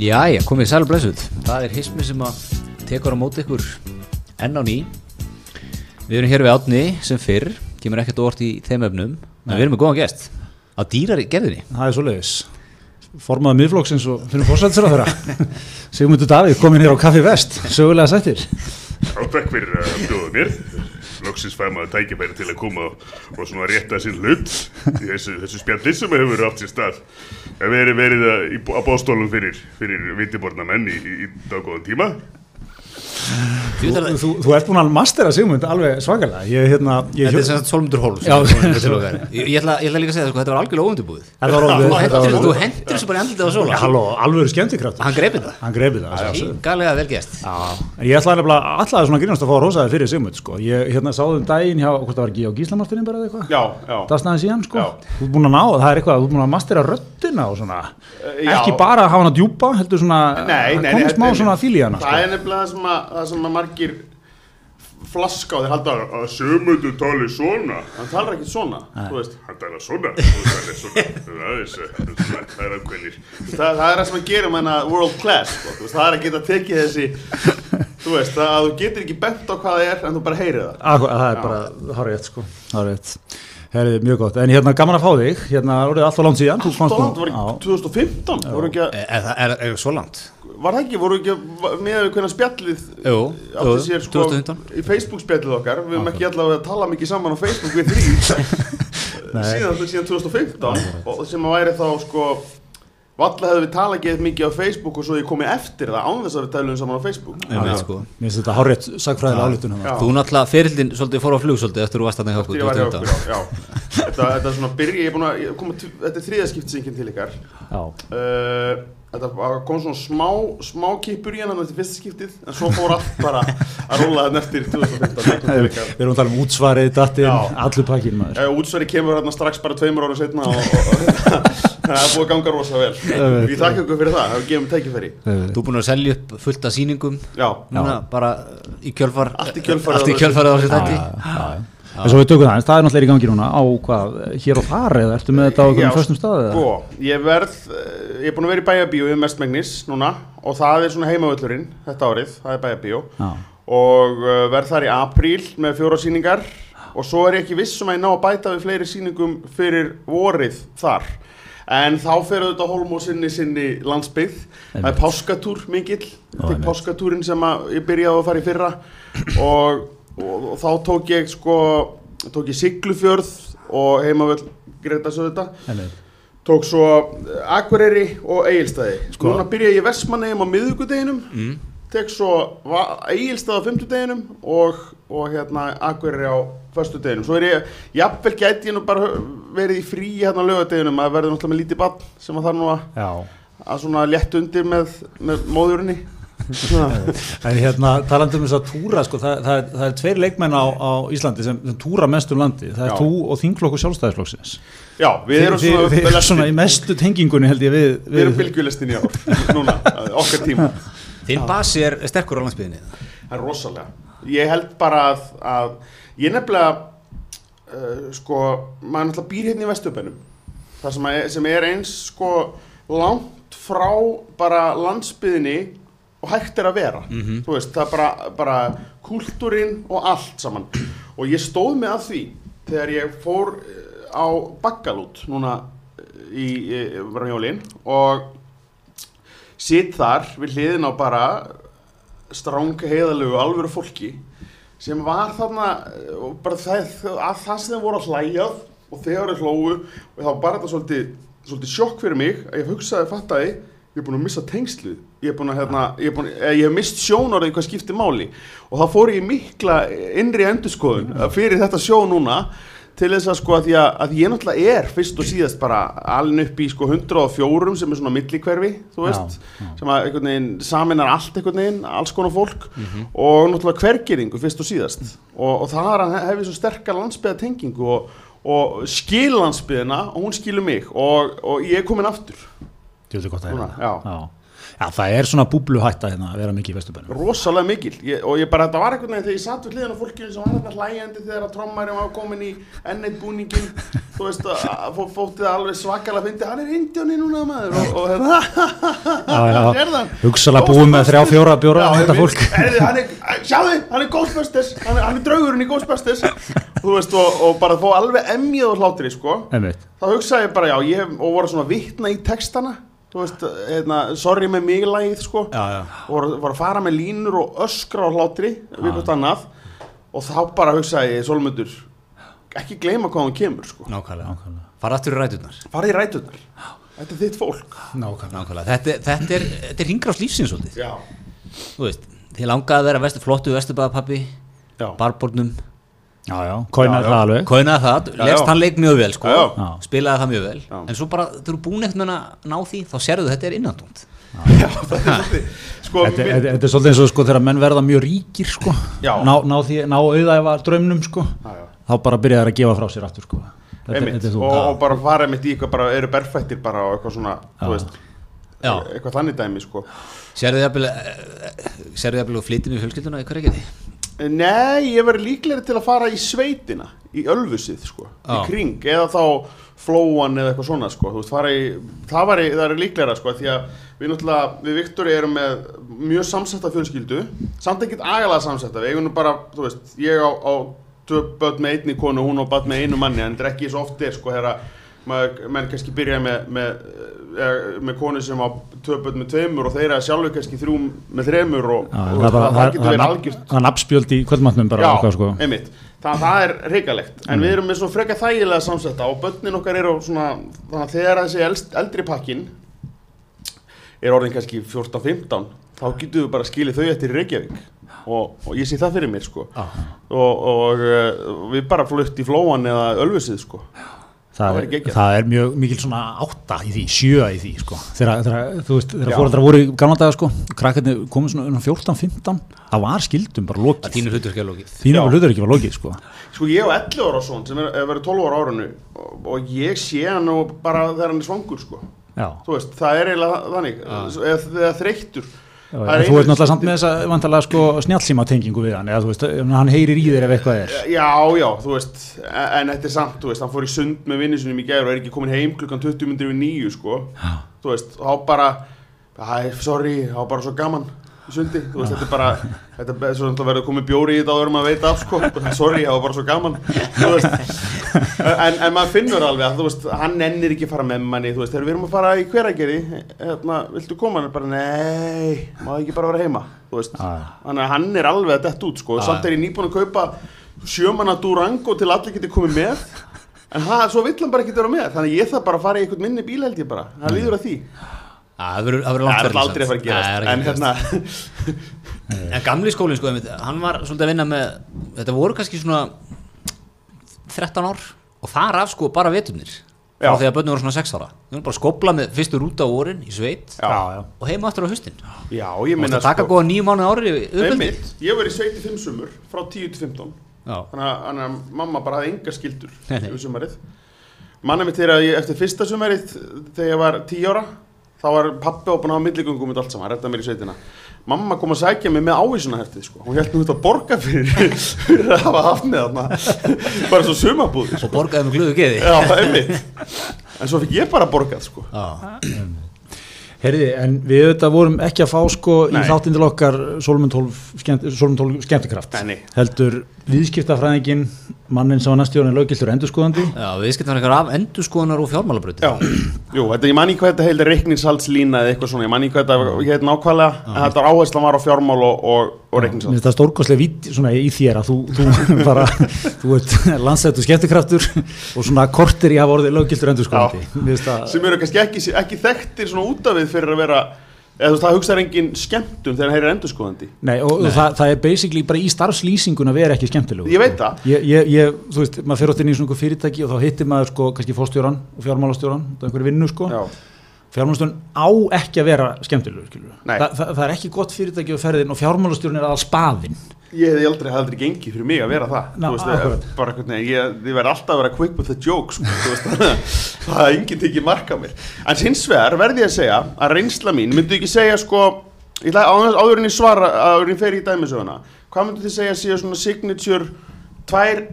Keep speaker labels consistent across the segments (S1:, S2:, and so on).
S1: Jæja, komið sæl og blessuð. Það er hismi sem að tekur á móti ykkur enn á ný. Við erum hér við átni sem fyrr, kemur ekkert óvart í þeim efnum, en við erum með góðan gest á dýrari gerðinni.
S2: Það er svoleiðis. Formaða miðflokksins og finnum fórsættisra þeirra. Sigmundur Davíð komin hér á Kaffi Vest, sögulega sættir.
S3: Já, takk fyrir að bjóða mér. Loksins fæ maður tækifæri til að koma og, svona rétta sinn hlut í þessu, þessu spjallir sem hefur átt sér stað. Það verið verið að, á bóstólum fyrir, fyrir vitiborna menn í, í, í daggóðan tíma.
S2: Þú, þú, þú ert búin að mastera Sigmund alveg svakalega. Ég, hérna, ég,
S1: Þetta er sem sagt Solmundur Hólm.
S2: Já,
S1: ég, ég, ætla, ég ætla líka að segja sko, þetta var algjörlega óundubúið.
S2: Þetta var alveg-
S1: Þú hendur- Þú þessu bara í andlitið á.
S2: Halló, alveg skemmtikraftur.
S1: Hann greipið það.
S2: Hann greipi það. að.
S1: Galega vel
S2: en ég nefnilega alltaf svona grínast að fá rósaði fyrir Sigmund sko. Ég hérna sáðum daginn hjá, hvort það var ekki á Gíslamartinni bara eða eitthvað?
S3: Já, já.
S2: Það það
S3: Það það sem að, það margir flaska og þeir halda að- að sömundu tali svona. Hann talar ekki svona, þú veist. Hann talar svona, er. Það er, svo- það er. Það, það er það sem að gera með hana world class, sko. Þú veist, það er að geta tekið þessi, þú veist, það, að þú getur ekki bent á hvað það er en þú bara heyrið það.
S2: Akkur, það er bara, það rétt sko. Það er rétt. Herri, mjög gott. En hérna, gaman að fá þig. Hérna, orðið alltaf langt síðan. Þú
S3: Það
S2: komst nú-
S3: var í
S2: Já.
S3: 2015, voru ekki að,
S1: Er, er svo langt?
S3: Var það ekki, voru ekki að, með við hvernig spjallið
S1: Jú,
S3: átti
S1: jú,
S3: sér sko
S1: 2015.
S3: í Facebook spjallið okkar, við höfum ekki allavega að tala mikið saman á Facebook við þrý síðan, síðan 2015 og sem að væri þá sko valla hefði við talað ekki mikið á Facebook og svo ég komið eftir það án þess að við talum saman á Facebook
S1: Einmitt, sko.
S2: Mér finnst þetta hárétt sagfræðilega hérna.
S1: Þú náttúrulega ferildin svolítið fór á flug svolítið eftir að þú varst
S3: ég var hjá
S1: 2015.
S3: okkur. Þetta, þetta er svona byrja, ég er búin að ég koma, þetta er
S2: Já.
S3: kom svona smá, smá kipur í hann þetta fyrsta skiptið en svo fór allt bara að róla þann eftir 2015 leikum til ykkar
S2: Við erum að tala um útsvarið, dattin,
S3: Já.
S2: allur pakkin maður.
S3: Uh, útsvari kemur hérna strax bara tveimur ára setna og, og, og það er búið að ganga rosa vel ég þakka ykkur fyrir það, það mig tækifæri
S1: Þú er búin að selja upp fullt af sýningum
S3: Já,
S1: núna bara í kjölfar
S3: Allt í kjölfarið
S1: allt í
S3: á þessu.
S1: þætti
S2: En svo við tökum það, en það er náttúrulega í gangi núna á hvað, hér og þar eða ertu með þetta á einhverjum
S3: Já,
S2: föstum staði eða?
S3: sko, ég verð eh, ég er búin að vera í bæjabíu í mestmengnis núna og það er svona heimavöllurinn þetta árið, það er bæjabíu og uh, verð þar í apríl með fjóra sýningar og svo er ég ekki viss um að ég ná að bæta við fleiri sýningum fyrir vorið þar. En þá fer auðvitað Holm og sinni landsbyggð. Það er páskatúr mikill þetta er páskatúrin sem ég byrjaði að fara í fyrra. Og, og, og þá tók ég sko tók ég Siglufjörð og heimavöll Greta
S2: Einmitt.
S3: tók svo eh, Akureyri og Egilstaði
S2: Sko-
S3: núna byrja ég í Vestmannegjum á miðvikudeginum
S1: mm.
S3: tek svo Egilstað á fimmtudeginum og, og hérna Akureyri á föstudeginum svo er ég, jafnvel gæti ég nú bara verið í frí hérna á lögadeginum að verður náttúrulega með lítið bann sem að þarf nú að, að svona létt undir með, með móðurinni.
S2: En hérna, talandi um þess að túra, sko, það, það, er, það er tveir leikmenn á, á Íslandi sem, sem túra mest um landi. Það er
S3: Já.
S2: þú og þingflokku sjálfstæðisflokksins.
S3: Já, við erum svona,
S2: þið erum svona í mestu tengingunni held ég við.
S3: við erum bylgjulistin í ár núna, okkar tíma
S1: Þinn basi er sterkur á landsbyðinni
S3: Það er rosalega. Ég held bara að, að ég nefnilega, uh, sko, maður náttúrulega býr hérna í Vesturbænum. Það sem, að, sem er eins, sko, langt frá bara landsbyðinni og hægt er að vera. Þú veist, það er bara, bara kúltúrin og allt saman. Og ég stóð mig að því þegar ég fór eh, á Baggalút núna eh, í, í, var á jólin og sitt þar við hliðin á bara stránga heiðalegu alvöru fólki sem var þarna eh, og bara það, að það sem þeir voru að hlæjað og þeir hlógu og það var bara þetta svolítið, svolítið sjokk fyrir mig að ég hugsaði, fattaði ég er búin að missa tengslið. Ég er búin að, hérna, ég er búin, eh, ég hef mist sjónarið hvað skiptir máli. Og þá fór ég mikla innri endurskoðun eh, fyrir þetta sjó núna til þess að sko að ég, að ég náttúrulega er fyrst og síðast bara alin upp í sko 104 sem er svona millikverfi, þú veist
S2: Já, já.
S3: sem að einhvern veginn saminar allt einhvern veginn, alls konar fólk. Og náttúrulega hvergeringu fyrst og síðast. Og, og það er að hef ég svo sterkar landsbyðatengingu og, og skil landsbyðina og hún skilur mig. Og, og ég er komin aftur
S2: Hérna.
S3: já.
S2: Já, það er svona búbluhætta hérna að vera mikið í vesturbænum.
S3: rosalega mikil ég, og ég bara, þetta var einhvern veginn þegar ég satt við hliðan á fólkinu sem var þetta hlægjandi þegar að trommæri var komin í enneitt búningin þú veist fóttið alveg svakalega fyndi, hann er indjóni núna maður og, og hérna hann.
S2: hugsalega búið með þrjá, fjóra bjóra
S3: Já,
S2: þetta fólk.
S3: sjáðu, hann er Ghostbusters hann er, hann er draugurinn í Ghostbusters þú veist, og, og bara fá alveg emjið og hlátri, sko
S2: Einmitt.
S3: þá hugsaði ég bara, já, ég og voru svona vitna í textana þú veist, hérna, sorry með mig lagið, sko
S1: Já, já.
S3: og voru að fara með línur og öskra á hlátri við hvort annað og þá bara hugsaði ég, Solmundur ekki gleyma hvað hann kemur, sko
S1: Nákvæmlega. Fara aftur í ræturnar.
S3: farið í rætunar, þetta er þitt fólk
S2: Nákvæmlega.
S1: Nákvæmlega. Þetta, þetta er, þetta er hringrás lífsins svolítið.
S3: já,
S1: Þú veist, þið langaði að vera vestu, flottu vesturbæðapappi,
S3: já,
S2: já. það alveg.
S1: kóinaði það,
S3: já.
S1: hann leik mjög vel, sko,
S3: Já,
S2: já.
S1: spilaði það mjög vel,
S3: Já.
S1: en svo bara, þú eru búin ekkert með að ná því, þá sérðu þetta er
S3: það er svolítið sko,
S2: Þetta, þetta, þetta er svolítið eins og sko þegar menn verða mjög ríkir sko, ná, ná, því, ná auðæfa draumnum sko,
S3: Já, já.
S2: þá bara byrja þær að gefa frá sér aftur sko. Þetta,
S3: Einmitt,
S2: þetta er þú.
S3: og, og bara fara einmitt í eitthvað bara eru berfættir bara og eitthvað svona veist,
S1: Já.
S3: eitthvað þannig dæmi sko
S1: Sérðu jafnvel, eh, sérðu jafnvel og flytjum í fjölskylduna í hverju ekki því?
S3: Nei, ég verði líklegri til að fara í sveitina í Ölfusið sko, í
S1: Já.
S3: kring eða þá flóan eða eitthvað svona sko, þú veist, fara í það, var, það er líklegra sko, því að við náttúrulega, við Viktori erum með mjög samsetta fjölskyldu, samt ekkert agalega samsetta, við eigum nú bara, þú veist ég á, á tvö börn með einni konu hún á börn með einu manni, en þetta er ekki svo oft er sko, þegar maður, menn kannski byrja með, með, eh, með konu sem á börn með tveimur og þeirra sjálfur kannski þrjú með þremur og,
S2: Já,
S3: og
S2: það, bara,
S3: það,
S2: það,
S3: getur
S2: það,
S3: verið
S2: það,
S3: algjört
S2: það er nafnspjöld í kvöldmatnum bara
S3: Já,
S2: sko.
S3: einmitt. Þa, það er reikalegt, en við erum með svona freka þægilega samsetta og börnin okkar eru svona þannig að þegar þessi elst, eldri pakkin er orðin kannski 14-15 þá getum við bara skilið þau eftir Reykjavík. Og, og ég sé það fyrir mér sko.
S1: Já.
S3: og, og uh, við bara flutt í flóan eða ölfusið sko.
S2: Það,
S3: Það
S2: er, það er mjög mikil svona átta í því, sjö í því sko. þegar, þegar, þú veist, þegar
S3: Já.
S2: fóreldrar voru í gamla daga sko, krakkarnir komið svona um 14-15, það var skildum bara lokið,
S1: þínu hlutur ekki að lókið.
S2: þínu
S3: Já.
S2: var hlutur ekki var lokið sko.
S3: Sko ég á 11 ára son sem er, er verið 12 ára á árinu og, og ég sé hann nú bara þegar hann er svangur sko
S2: Já.
S3: þú veist, það er eiginlega þannig eða, eða þreyttur
S2: Já, en þú ert náttúrulega samt með þessa vantarlega sko snjálfsíma tengingu við hann eða þú veist, hann heyrir í þér ef eitthvað er
S3: Já, já, þú veist, en en þetta er samt, þú veist, hann fór í sund með vinnu sinum í gæður og er ekki komin heim klukkan 20 minnir við nýju, sko.
S2: Já.
S3: Þú veist, þá bara, sorry, þá bara svo gaman sundi, veist, þetta er bara, þetta er svo að verður komið bjóri í þetta áður en maður veit af, sko, sorry, það var bara svo gaman, en, en maður finnur alveg að, veist, hann ennir ekki að fara með manni, veist, þegar við erum að fara í hveragerði, hérna, viltu koma, hann er bara, nei, má ekki bara vera heima, að hann er alveg að detta út sko.
S1: Já,
S3: samt er ég nýbúin að kaupa sjömanna Durango til allir geti komið með. En ha, svo vill hann bara ekki vera með. Þannig að ég þarf bara að fara í eitthvað minni bíl held ég bara. Það líður að því
S1: Það verður það verður
S3: það
S1: langt
S3: er aldrei að fara að gerast
S1: það er
S3: en
S1: að
S3: hérna.
S1: En gamli skólinn sko, hann var svolítið að vinna með, þetta voru kannski svona 13 ár og þar af sko bara veturnir. Því að börnum voru svona 6 ára. Við vorum bara að skopla með fyrstu rúta á vorin í sveit
S3: já,
S2: já.
S1: og heima aftur á haustin.
S3: já, ég
S1: Þú
S3: minna
S1: veist að taka góða nýju í uppeldi.
S3: einmitt, ég var í sveiti fimm sumur frá 10 til 15
S1: Já.
S3: þannig að, þannig að mamma bara hafði engar skildur yfir sumarið manna mitt þegar ég eftir fyrsta sumarið þegar ég var 10 ára þá var pappi að hafa milligöngum og allt saman, redda mér í sveitina mamma kom að sækja mig með ávísunaheftið sko. hún nú þetta að borga fyrir, fyrir að hafa haft með þarna bara svo sumabúði
S1: Og borgaði með glöðu geði.
S3: en svo fikk ég bara borgað sko.
S1: Já.
S2: Herði, en við auðvitað vorum ekki að fá sko í
S3: Nei.
S2: þáttinn til okkar Solomon 12, skemmt, Solomon 12 skemmtikraft. Heldur viðskiptafræðingin mannin sem var næstjórn löggiltur endurskoðandi.
S1: Já, við skiptum eitthvað af endurskoðunar og fjármálabröti.
S3: já, jú, þetta, ég man ekki hvað þetta heildi reikningshaldslína eða eitthvað svona, ég man ekki hvað þetta heit nákvæmlega, en þetta áherslan var á fjármál og, og, og
S2: Mér
S3: reikningshald
S2: finnst það stórkostlega vít svona í þér að þú, þú bara, þú ert landsættu skemmtikraftur og svona kortir í að hafa orðið löggiltur endurskoðandi. Mér finnst það-
S3: sem eru kannski ekki, ekki þekktir svona út af við fyrir að vera eða þú veist, það hugsaður engin skemmtun þegar hann heyrir endurskoðandi.
S2: Nei, og Það, það er basically bara í starfslýsingun að vera ekki skemmtilegu
S3: Ég veit það.
S2: ég, ég, ég, Þú veist, maður fyrir átt inn í svona fyrirtæki og þá hittir maður sko kannski fórstjóran og fjármálastjóran og einhverju vinnu sko.
S3: Já,
S2: fjármálastjórn á ekki að vera skemmtilegur. Þa, það, það er ekki gott fyrirtæki á ferðin og fjármálastjórn er aðal spaðin
S3: ég hefði aldrei, aldrei gengið fyrir mig að vera það.
S2: Ná,
S3: veist,
S2: akkurat.
S3: bara hvernig, ég, ég verði alltaf að vera quick with the jokes sko, veist, að það er enginn tekið marka mér. En hins vegar verði ég að segja að reynsla mín, myndu ekki segja sko ég ætla áður áður en ég svara áður en ég fer í dæmisöguna hvað myndu þið segja að séu svona signature tvær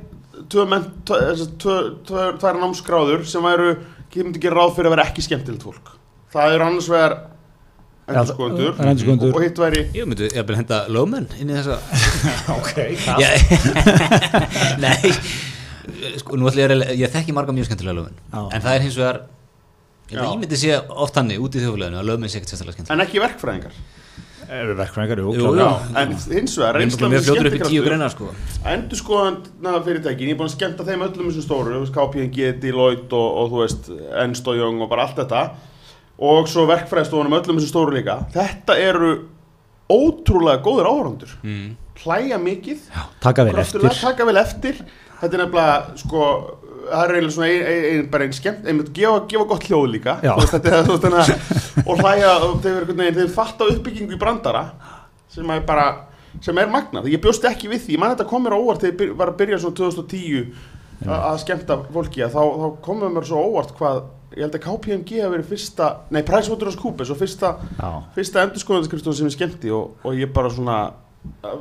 S3: tvær námsgráður sem væru, ég myndi gera ráð fyrir að vera ekki skemmtilegt fólk það eru annars vegar endurskoðendur. og hitt væri
S1: Ég myndi, vil henda lögmenn inn í þessa
S2: ok,
S1: Já, Nei sko, Nú ætla ég að ég þekki marga mjög skemmtilega lögmenn. En það er hins vegar Ég, myndi sé oft hannig út í þjóðfélaginu að lögmenn sé ekkert sérstaklega skemmtilega
S3: en ekki verkfræðingar?
S2: Er verkfræðingar, jú,
S1: Jú, jú.
S3: en hins vegar reynsla skemmtikraftur-
S1: greinar sko.
S3: Endurskoðanda fyrirtækin, ég er búin að skemmta þeim öllum þessum stóru, þú veist, KPMG, Deloitte og, og þú veist, Young og bara allt þetta og svo verkfræðstofunum öllum þessum stóru líka. Þetta eru ótrúlega góður áhrandur
S1: mm.
S3: hlæja mikið,
S2: taka vel
S3: taka vel eftir. Þetta er nefnilega, sko það er eiginlega svona ein, ein, ein, bara einn skemmt einmitt gefa, gefa gott hljóð líka.
S2: Já.
S3: veist, þetta að og hlæja, og þeir fatta uppbyggingu í brandara sem er bara sem er magnað, ég bjóst ekki við því. Ég man þetta kom mér á óvart þegar ég var að byrja svona 2010 a- að skemmta fólki að þá, þá komum mér svo óvart hvað ég held að KPMG hafi verið fyrsta nei, PricewaterhouseCoopers og fyrsta, fyrsta endurskoðandarskrifstofan sem ég skemmti og, og ég bara svona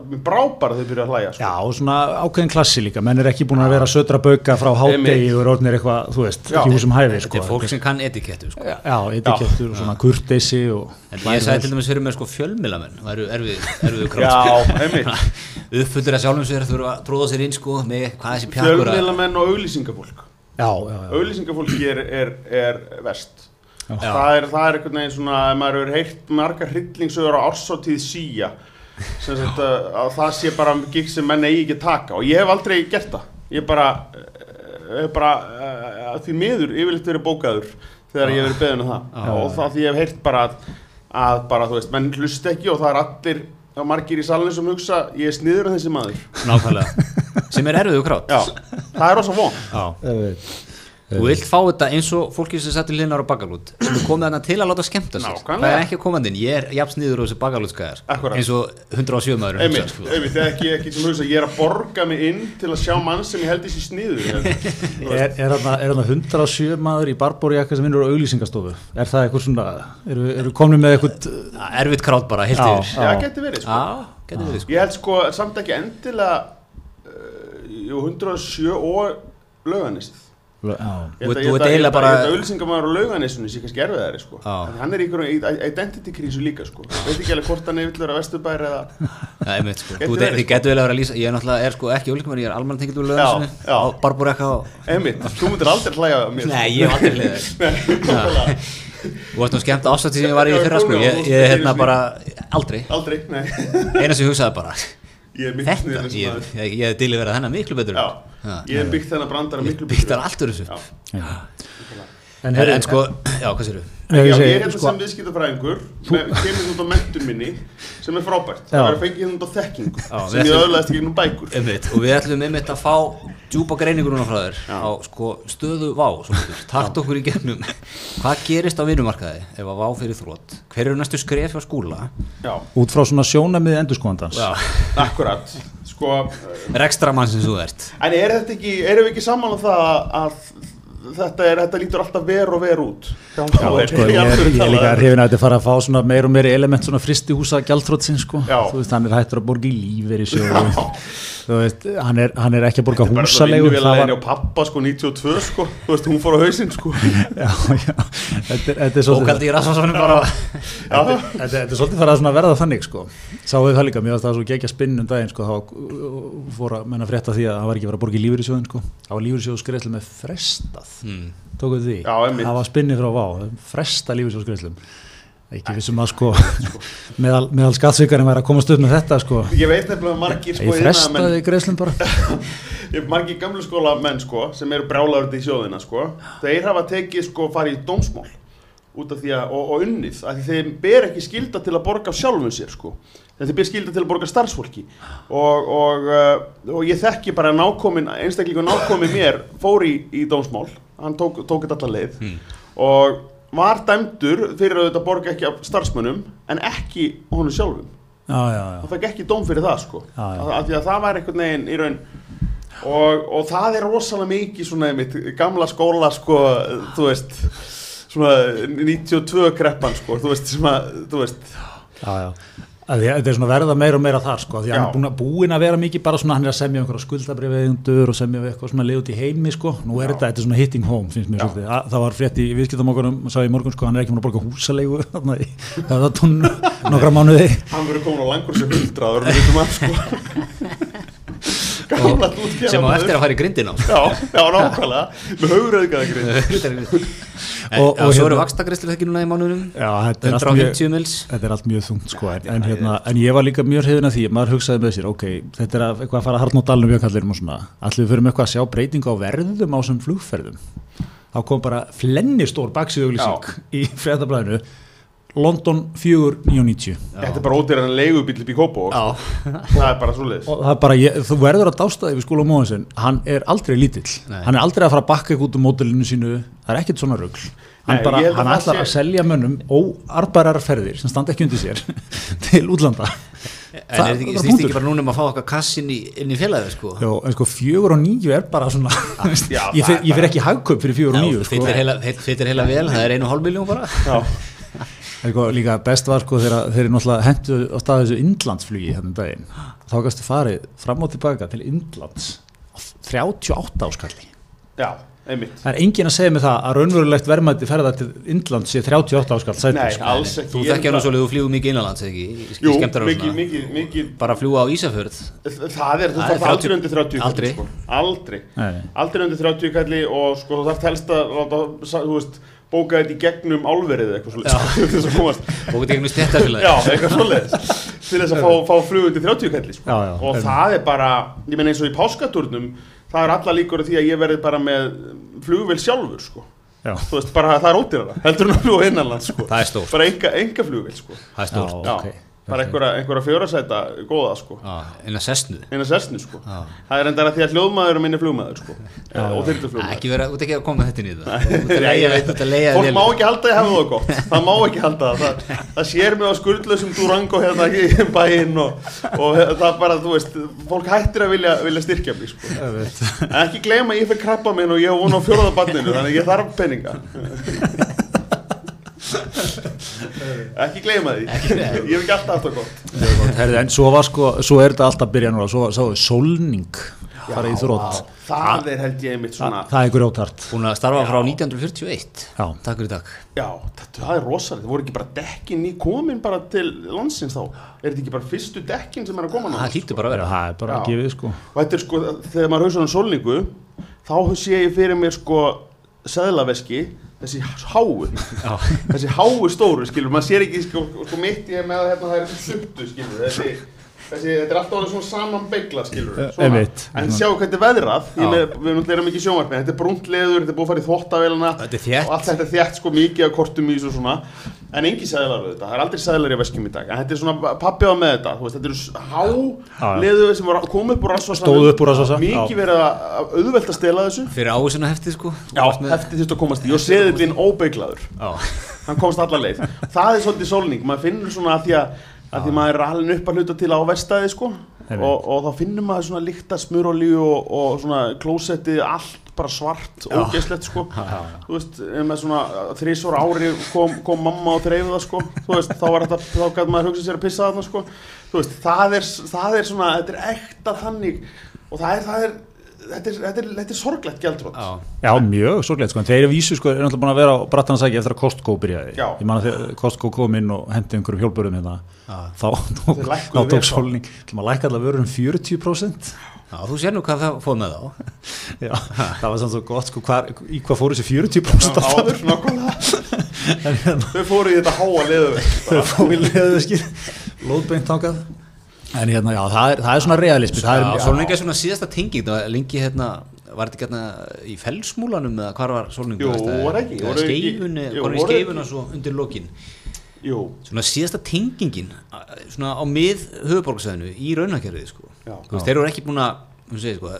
S3: mér brá bara ég byrja að hlæja sko.
S2: Já, og svona ákveðin klassi líka, menn er ekki búin að vera södra bauka frá hádegi
S3: Einmitt.
S2: og er orðnir eitthvað, þú veist,
S3: Já.
S2: ekki húsum hæfi
S1: Þetta
S2: sko.
S1: er fólk sem kann etikettu sko
S2: Já, etikettur og svona kurteisi og
S1: En ég sagði til dæmis fyrir mig sko fjölmilamenn Það eru erfið, erfið
S3: Já,
S1: krátt
S3: einmitt.
S1: Uppfullir að sjálfum sér þurfa að tróða sér inn sko með hvað þessi pjakkur að
S3: fjölmiðlamenn og auglýsingafólk
S2: Já, já, já,
S3: auglýsingafólki er, er, er vest
S2: Já.
S3: það er, það er einhvern veginn svona maður hefur heyrt margar hryllingsögur á ársáttíð síja sagt að, að það sé bara gig sem menn eigi ekki að taka. Og ég hef aldrei gert það. Ég bara, eh, hef bara uh, því miður yfirleitt verið bókaður þegar ég hef verið beðin um það. Og það því ég hef heyrt bara að, að bara þú veist, menn hlust ekki og það er allir margir í salinu sem hugsa ég er sniður en þessi maður.
S1: Nákvæmlega Sem er erfið krátt
S3: já, það er rosa von.
S1: Þú vilt fá þetta eins og fólki sem settir linnar á bakalút sem er komið þarna til að láta skemmta sér
S3: Nákvæmlega.
S1: Það er ekki að koma inn, ég er jafn sniður á þessu bakalútskæðar eins og 107 maður
S3: Einmitt, einmitt, það er ekki, ekki sem hugsa, ég er að borga mig inn til að sjá mann sem ég held í sér sniður
S2: Er, er þarna er þarna 107 maður í Barborjakka sem vinnur á auglýsingastofu? Er það eitthvað svona, eru, eru komni með eitthvað
S1: Erfitt krátt bara, heilt yfir.
S3: Já, verið, sko.
S1: Já, getur verið sko.
S3: Ég held sko samt ekki endilega jú, 107 og held
S1: Þú-
S3: ég
S1: eiginlega bara-
S3: að auðlýsingamæður á lauganisinu sé kannski erfiðari, sko. Hann er í identity krísu líka, sko. Veit ekki alveg hvort hann er villur að vesturbæri eða
S1: er mitt sko. Þú
S3: sko.
S1: getur vel að vera að lýsa Ég er náttúrulega, er sko ekki ólíkumar Ég er almanna tengilt úr á Barborekka og
S3: Einmitt, þú myndir aldrei hlæja að mér
S1: Nei, ég hef aldrei
S3: Nei,
S1: Þú varst nú skemmt ástætti sem ég var í fyrra sko. Ég,
S3: varst
S1: hérna bara, aldrei.
S3: Aldrei, nei
S1: ég
S3: er
S1: Þetta, ég, ég, ég hef dilið verið hennar miklu betur.
S3: Já,
S1: Já.
S3: ég hef byggt þennan brandara
S1: Ég
S3: miklu
S1: byggt þar allt úr þessu
S3: Já,
S2: já. En,
S1: En, en sko, já, hvað sér
S3: Já,
S2: ég
S3: er hérna
S2: sko-
S3: sem viðskiptafræðingur með- kemur út á mentur minni sem er frábært.
S2: Já.
S3: það er að fengið hérna út á þekkingu
S1: Já,
S3: sem ég öðlaðist gegnum bækur.
S1: Einmitt, og við ætlum einmitt að fá djúpa greiningur núna frá þér á sko, stöðu vá takt okkur í gegnum. Hvað gerist á vinnumarkaði ef að vá fyrir þrótt hver eru næstu skref á skúla?
S3: Já,
S2: út frá svona sjónamið endurskóðandans
S1: Já.
S3: akkurat. Sko,
S1: rekstra mann sem þú ert.
S3: En er þetta ekki erum við ekki saman á það að þetta, er, þetta lítur alltaf ver og ver út. Já,
S2: sko, ég, er, ég er líka hrifin að þetta fara að fá svona meir og meiri element svona fristihúsa gjaldtrótsin sko. Veist, hann er hættur að borga í sjóðu þú veist, hann er, hann er ekki að borga
S3: bara það
S2: húsalegu
S3: vinnu vel
S2: það
S3: að
S2: var,
S3: henni á pappa sko 92 sko, þú veist hún fór á hausinn sko.
S2: Já, já, þetta, er- þetta er svolítið
S1: bókaldi í rasvarsvonum bara.
S3: Já,
S2: þetta, þetta er svolítið farið að verða þannig sko. sáðu það líka, mér varst það svo gegja spinn um daginn sko, þá fór að menna frétta því að það var ekki verið að borga í lífeyrissjóðin sko. það var lífeyrissjóðsgreðslu með frestað.
S1: Mm.
S2: tókuð því, það var spinnið frá vá fresta lífeyrissjóðsgreðslum ekki vissum að sko meðal, meðal skattsvíkarinn væri að komast upp með þetta sko.
S3: Ég veit nefnilega að margir sko
S2: ég frestaði greiðslum bara.
S3: Margir gamlu skóla menn sko sem eru brjálaður í sjóðina sko þeir hafa tekið sko farið í dómsmál út af því að, og, og unnið af því þeim ber ekki skilda til að borga sjálfum sér sko. Þeim ber skilda til að borga starfsfólki. Og, og, uh, og ég þekki bara nákomin, einstaklingu nákomin mér fór í, í dómsmál. Hann tók, tók þetta alla leið. Og var dæmdur fyrir að þetta borga ekki af starfsmönnum en ekki honum sjálfum
S2: já, já, já.
S3: hann fekk ekki dóm fyrir það sko. Af, því að það var einhvern veginn í raun og, og það er rosalega mikið svona einmitt, gamla skóla sko þú veist svona 92 kreppan sko þú veist, sem að, þú veist
S2: Já, já. Að að Þetta er svona verða meira og meira þar sko, því að hann
S3: Já.
S2: er búin að, búin að vera mikið bara svona, hann er að semja um einhverja skuldabrifiðundur og semja um eitthvað svona liðut í heimi sko, nú er þetta, þetta er svona hitting home finnst mér
S3: Já.
S2: svolítið, Að- það var frétt í viðskiptamokkanum, sá ég í morgun sko, hann er ekki múin að borga húsalegu þarna í höfðatónu nokkra mánuði.
S3: Hann verður komin á langur sem hundraður við veitum að sko
S1: sem á eftir að fara í grindin á
S3: já, já, nákvæmlega. Með hauguröðgæða grinn
S1: En,
S2: Og-
S1: og,
S2: og
S1: svo
S2: hérna-
S1: eru vakstakristur ekki núna í mánuðum
S2: Já, þetta er, allt mjög,
S1: 150 mils
S2: þetta er allt mjög þungt sko, en, en, hérna, en ég var líka mjög hrifin af því, maður hugsaði með sér, ok, þetta er að, eitthvað að fara harn á dalnum við kallirum og svona, allir við með eitthvað að sjá breytingu á verðum á þessum flugferðum. Þá kom bara flennistór baksíðuglýsing í fréttablaðinu, London 4.990
S3: þetta er bara en leigubíl upp í Kópó
S1: Já,
S3: það er bara svoleiðis.
S2: Og það er bara, ég, þú verður að dásta því við skóla móðinsinn, hann er aldrei lítill.
S1: Nei.
S2: hann er aldrei að fara að bakka eitthvað út um mótilinu sínu, það er ekkert svona rugl. Hann,
S3: Nei,
S2: bara,
S3: að
S2: hann
S3: það
S2: ætlar
S3: sé-
S2: að selja mönnum óarbarar ferðir sem standa ekki undir sér til útlanda.
S1: En
S2: Það-
S1: er þetta ekki,
S2: er
S1: bara núna um að fá okkar kassin í, inn í félagið sko?
S2: Jó, en sko fjögur og níu er bara svona
S3: Já,
S2: ég,
S3: er bara-
S2: ekki hagkaup fyrir fjögur og sko.
S1: fyllir heila, fyll- heila vel, það er einu hálf miljón bara.
S3: Já,
S2: Sko, líka best var sko þegar þeir náttúrulega hentu á stað þessu Indlandsflugi þannig daginn. Þá gæstu farið fram og tilbaka til Indlands á 38 áskalli
S3: já, einmitt.
S2: Það er enginn að segja mig það að raunverulegt verðmætti ferða til Indlands sé 38 áskall sæti
S3: Nei,
S2: sko.
S3: alls ekki.
S1: þú þekkja nú
S3: það-
S1: svolítið þú flýgur mikið innanlands eða ekki, í- í
S3: Jú,
S1: skemmtar og
S3: mikið, mikið, mikið.
S1: Bara fljúga á Ísafjörð?
S3: Það er, þú þarf
S1: 30
S3: aldrei undir 30 kalli,
S1: Aldrei.
S3: sko. Aldrei. Undir 30 kalli og sko þú þarf bóka þetta í gegnum álverið eða eitthvað svolítið komast
S1: og við tegnum stjættafélagi
S3: Já, eitthvað svolítið til þess að fá, fá flug undir 30 kalli sko.
S2: Já, já,
S3: og
S2: einmitt.
S3: það er bara, ég meina eins og í páskatúrnum það er alla líkur á því að ég verði bara með flugvél sjálfur sko.
S2: Já.
S3: þú veist, bara það er ódýrara heldur en að fljúa innanlands sko.
S1: Það er stórt.
S3: bara enga, enga flugvél sko.
S1: það er stórt
S2: ok.
S3: Bara einhverja, einhverja fjórasæta góða sko.
S1: Innan sessnu
S3: eina sessni sko.
S1: Já.
S3: það er endara því að hljóðmaður er minni flugmaður sko.
S2: Já,
S3: og
S2: já.
S3: þyrluflugmaður
S1: ekki vera, út ekki að koma þetta leiða
S3: fólk má ekki halda að ég hefði það gott það má ekki halda það það, það sér mig á skurðlausum Durango hérna í bæinn og, og það er bara, þú veist fólk hættir að vilja, vilja styrkja mig sko. En ekki gleyma ég fyrir krabba minn og ég hef von á fjóraðabanninu þannig ég þarf peninga ekki gleyma því. Ég hef ekki alltaf það gott.
S2: Herði, en svo var sko, svo er þetta alltaf byrja núna, svo, svo er solning fara í þrótt,
S3: það er held ég einmitt svona
S2: það er grjótart
S1: búin að starfa frá 1941
S2: Já.
S1: takk fyrir takk
S3: Já, þetta, það er rosalega, það voru ekki bara dekkin í komin bara til landsins þá? Er þetta ekki bara fyrstu dekkin sem er að koma núna?
S1: það hlýttur bara að vera.
S2: Það er bara
S3: Já.
S2: að gefið sko.
S3: Og þetta er sko, þegar maður hausa um solningu þá sé ég fyrir mér sko seðlaveski, þessi háu. Þessi háu stóru, skilur maður sér ekki sko, sko mitt ég með að hérna það er subtu, skilur þessi, þessi, þetta er alltaf orðið svona saman beigla, skilur
S2: Eh, einmitt.
S3: en sjáu hvað þetta er veðrað. Með, við erum ekki í sjónvarpið þetta er brúnt leður, þetta er búið að fara í
S1: þétt.
S3: og allt þetta er þétt sko mikið af kortum í þessu svona. En engi sæðlar við þetta, það er aldrei sæðlar í veskjum í dag. En þetta er svona, pappi á með þetta. Þú veist, þetta eru há leður sem var- kom upp úr rassvasanum.
S2: Stóðu upp úr rassvasa,
S3: mikið verið að að auðvelt að stela þessu.
S1: Fyrir ávísuna heftið sko.
S3: Já, eftir þurftu að komast í. Og seðillinn óbeiglaður hann komst alla leið. Það er svolítið sólning, maður finnur svona að því að, að því maður er alveg upp að hluta til á vestæði sko. Og, og þá finnur maður svona líkta smurolíu og, og svona klósettið allt bara svart, ógeðslegt sko. Þú veist, ef með svona þrísvara ári kom, kom mamma og þreifði það sko. Þú veist, þá var þetta, þá gæti maður hugsað sér að pissa þarna sko, þú veist, það er, það er svona, þetta er ekta þannig. Og það er, það er þetta er, þetta er, þetta er sorglegt gjaldrótt
S1: Já.
S2: Já, mjög sorglega, sko, en þeir eru vísu sko, er náttúrulega búin að vera á brattansæki eftir að Costco byrjaði.
S3: Já.
S2: ég man að þegar Costco kom inn og hendi einhverjum hjólbörðum hérna þá tók, þá tók solning maður lækka allavega vörur um 40%
S1: Já, þú sér nú hvað það fóð með þá.
S2: Já, það var samt svo gott sko, hvar, í hvað fóru þessi 40% alltaf
S3: áður, nákvæmlega.
S2: En hérna
S3: þau fóru í þetta háa leðu
S2: þau fóru í leðuskir lóðbeint þangað en hérna, já, það er, það er svona realismi það
S1: Já,
S2: er,
S1: er svona síðasta tenging. Það var lengi hérna var þetta hérna í fellsmúlanum eða hvar var Sólning
S3: Jú, var ekki, jú,
S1: var í skeifuna svo undir lokin.
S3: Jú,
S1: svona síðasta tengingin svona á mið höfuborgarsæðinu í raunakerfið sko.
S3: Já.
S1: Þú veist, þeir eru ekki búin að þú segir,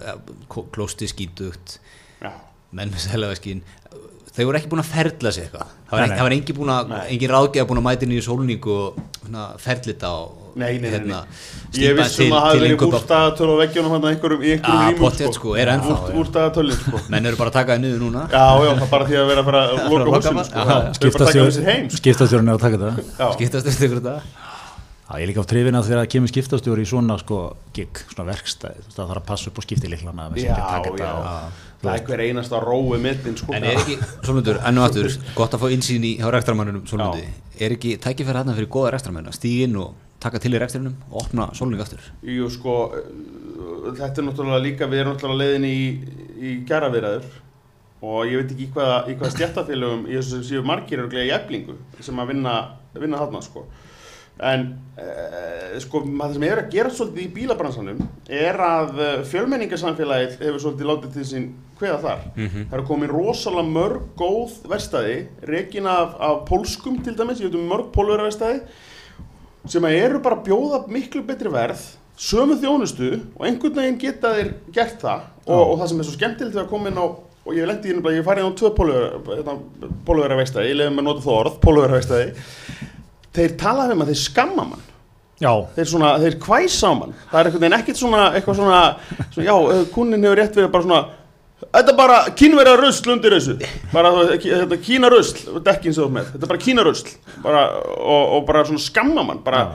S1: sko, klósti skítugt
S3: já,
S1: menn með seljavæskin þau voru ekki búin að ferla sig eitthvað. Það var,
S2: Nei,
S1: ekki,
S2: nei.
S1: það var engin, ráðgjafa búin að mæta inn í sólningu og svona, ferlita og
S3: Nei, nei, nei,
S1: hérna,
S3: Ég
S1: stípa
S3: vissum að það hafi verið
S1: innkaupa-
S3: úrstagatöl á veggjunum hann einhverjum í einhverjum rýmum
S1: pottet, sko, er ennþá.
S3: Úrstagatölin sko.
S1: Menn eru bara að taka það niður núna.
S3: Já, já, það er bara því að vera að fara að loka húsinu sko. Þau eru bara að taka sko.
S2: skiptastjórun er að taka
S3: Já,
S2: ég er líka á trefina þegar það kemur skiptastjóri í svona sko gig, svona veist, það þarf að passa upp á skiptiliklana
S3: já, já. Það er hver einasta rói mittin sko.
S1: En er ekki, Sólmundur, enn og og taka til í rekstrinum og opna sólning aftur?
S3: Jú, sko, þetta er náttúrulega líka, við erum náttúrulega leiðin í, í gæraviðræður og ég veit ekki í hvaða, hvaða stjættafélögum í þessu séu margir örglega í eflingu sem að vinna, vinna þarna, sko. En, uh, sko, það sem er að gera svolítið í bílabransanum er að uh, fjölmenningarsamfélagið hefur svolítið látið til sín hveða þar. Það eru komin rosalega mörg góð verstaði, rekin af, af pólskum til dæmis, ég veit um mörg pólververstaði sem eru bara að bjóða miklu betri verð sömu þjónustu og einhvern veginn geta þeir gert það. Og, og það sem er svo skemmtilegt að koma inn á og ég lendi inn, ég farið inn á tvö póluvera veistæði, ég leiði með að nota það orð póluvera veistæði þeir tala um að þeir skamma mann.
S2: Já,
S3: þeir svona, þeir kvæsa á mann. Það er ekkert svona, eitthvað svona, svona já, kunnin hefur rétt verið bara svona Þetta er bara kínverja rusl undir þessu. Bara þetta kína rusl dekkin sem þú ert með, þetta er bara kína rusl bara, og, og bara svona skamma mann bara,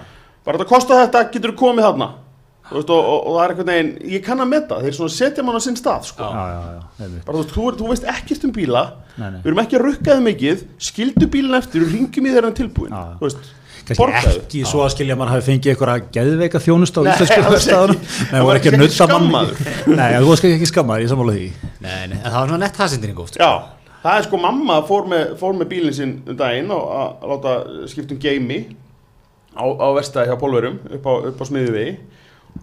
S3: bara þetta kostar þetta, getur þú komið þarna? Og, og, og það er einhvern veginn ég kann að metta, þeir svona setja mann á sinn stað sko.
S2: já, já, já,
S3: bara þú þú, veist ekkert um bíla.
S2: Nei, nei.
S3: við erum ekki að rukka þið mikið. Skildu bílinn eftir og ringjum í þeirra tilbúin. Þú veist.
S2: Ekki svo að skilja að maður hafi fengið einhverja geðveika þjónust á.
S3: Nei, Það
S2: það
S3: var
S2: ekki að mann
S3: skammaður.
S2: Nei, þú varst ekki skammaður, ég sammála því
S1: Nei, nei, það var svona nett hasendinning oft.
S3: Já, það er sko mamma fór með, fór með bílinn sinn um daginn og að að láta skipta um geimi á, á vestæði hjá Pólverum upp á, upp á smiðuvegi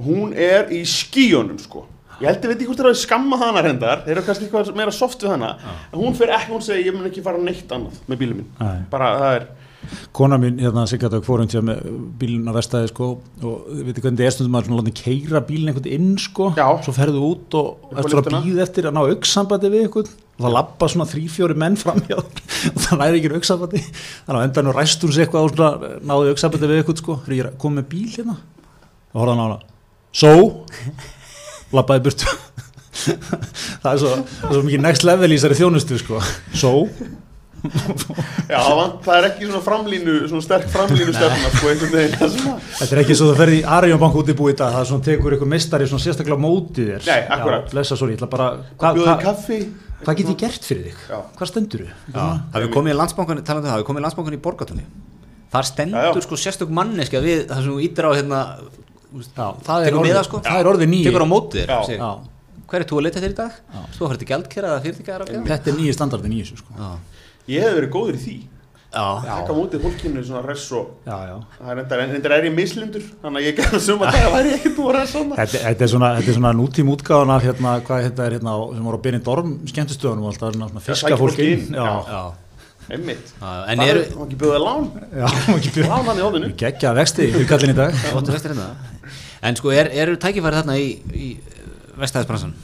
S3: hún er í skíunum sko ég held að veit ekki hvort það er að skamma hana hendar þeir eru kannski eitthvað meira soft við hana en hún fyrir ekki, hún segir ég mun ekki fara neitt annað með bílinn minn
S2: Nei.
S3: bara það er
S2: Kona mín, hérna, Sigardök, fórum til með bílinn á vestæði, sko, og við veitum hvernig það er stundum maður svona látið keira bílinn einhvern inn, sko,
S3: Já.
S2: svo ferðu út og
S3: á
S2: eftir að býða eftir að ná auksambandi við einhvern. Og það lappa svona þrý-fjóri menn fram hjá. Og það næri ekki auksambandi þannig að endan og ræst hún sig eitthvað og svona náði auksambandi við einhvern, sko, þegar ég er að koma með bíl hérna og horfði hann á hana. Burtu. Það er svo, svo mikið next level í þessari þjónustu, sko. So
S3: já, það það er ekki svona framlínu svona sterk framlínu stefna sko einhvern veginn það að
S2: Þetta er ekki svo þú ferði í Arjónbank út í búið í dag, það er svona tekur ykkur meistari svona sérstaklega á móti þér.
S3: Nei, akkúrat.
S2: Já, blessa, sorry, ég ætla bara, hva,
S3: bjóði
S2: hva,
S3: kaffi
S2: hvað get ég gert fyrir þig?
S3: Já.
S2: Hvað stendur þú?
S1: Já, það við komið í landsbankan, talandi um það, við komið í landsbankan í borgatunni. Þar
S3: Já,
S1: stendur
S3: já.
S1: sko sérstök manneska við það sem þú ítir á hérna,
S2: Já, það er orðið,
S1: sko,
S2: það er orðið nýji.
S1: tekur á móti þér,
S3: Já.
S1: segir,
S2: Já,
S1: hver er þú að leita þér í dag? Þú að fara til gjaldkera eða fyrirtækjaðar
S2: þetta er nýji standardin í þessu, sko.
S3: Ég hef verið góður í því
S1: já,
S3: taka mótið fólkinu svona res og
S2: Já, já.
S3: það er enda, enda er ég mislindur þannig að ég gerði suma dag að væri ekkert að res svona
S2: Þetta, þetta er svona, þetta er svona nútím útgáðan af hérna, hvað þetta er hérna, sem voru á byrjinn dorm skemmtustöðunum og alltaf svona, fiska fólk
S3: fólk
S2: inn.
S3: inn,
S2: Já,
S1: já.
S3: einmitt
S1: Já, En
S3: það er ekki bjóðið lán
S2: já, má ekki byrja.
S3: lán hann í hóðinu
S2: Gekkja vexti í kallin í dag.
S1: hérna, en sko er, eru tækifæri þarna í, í vestæðisbransan?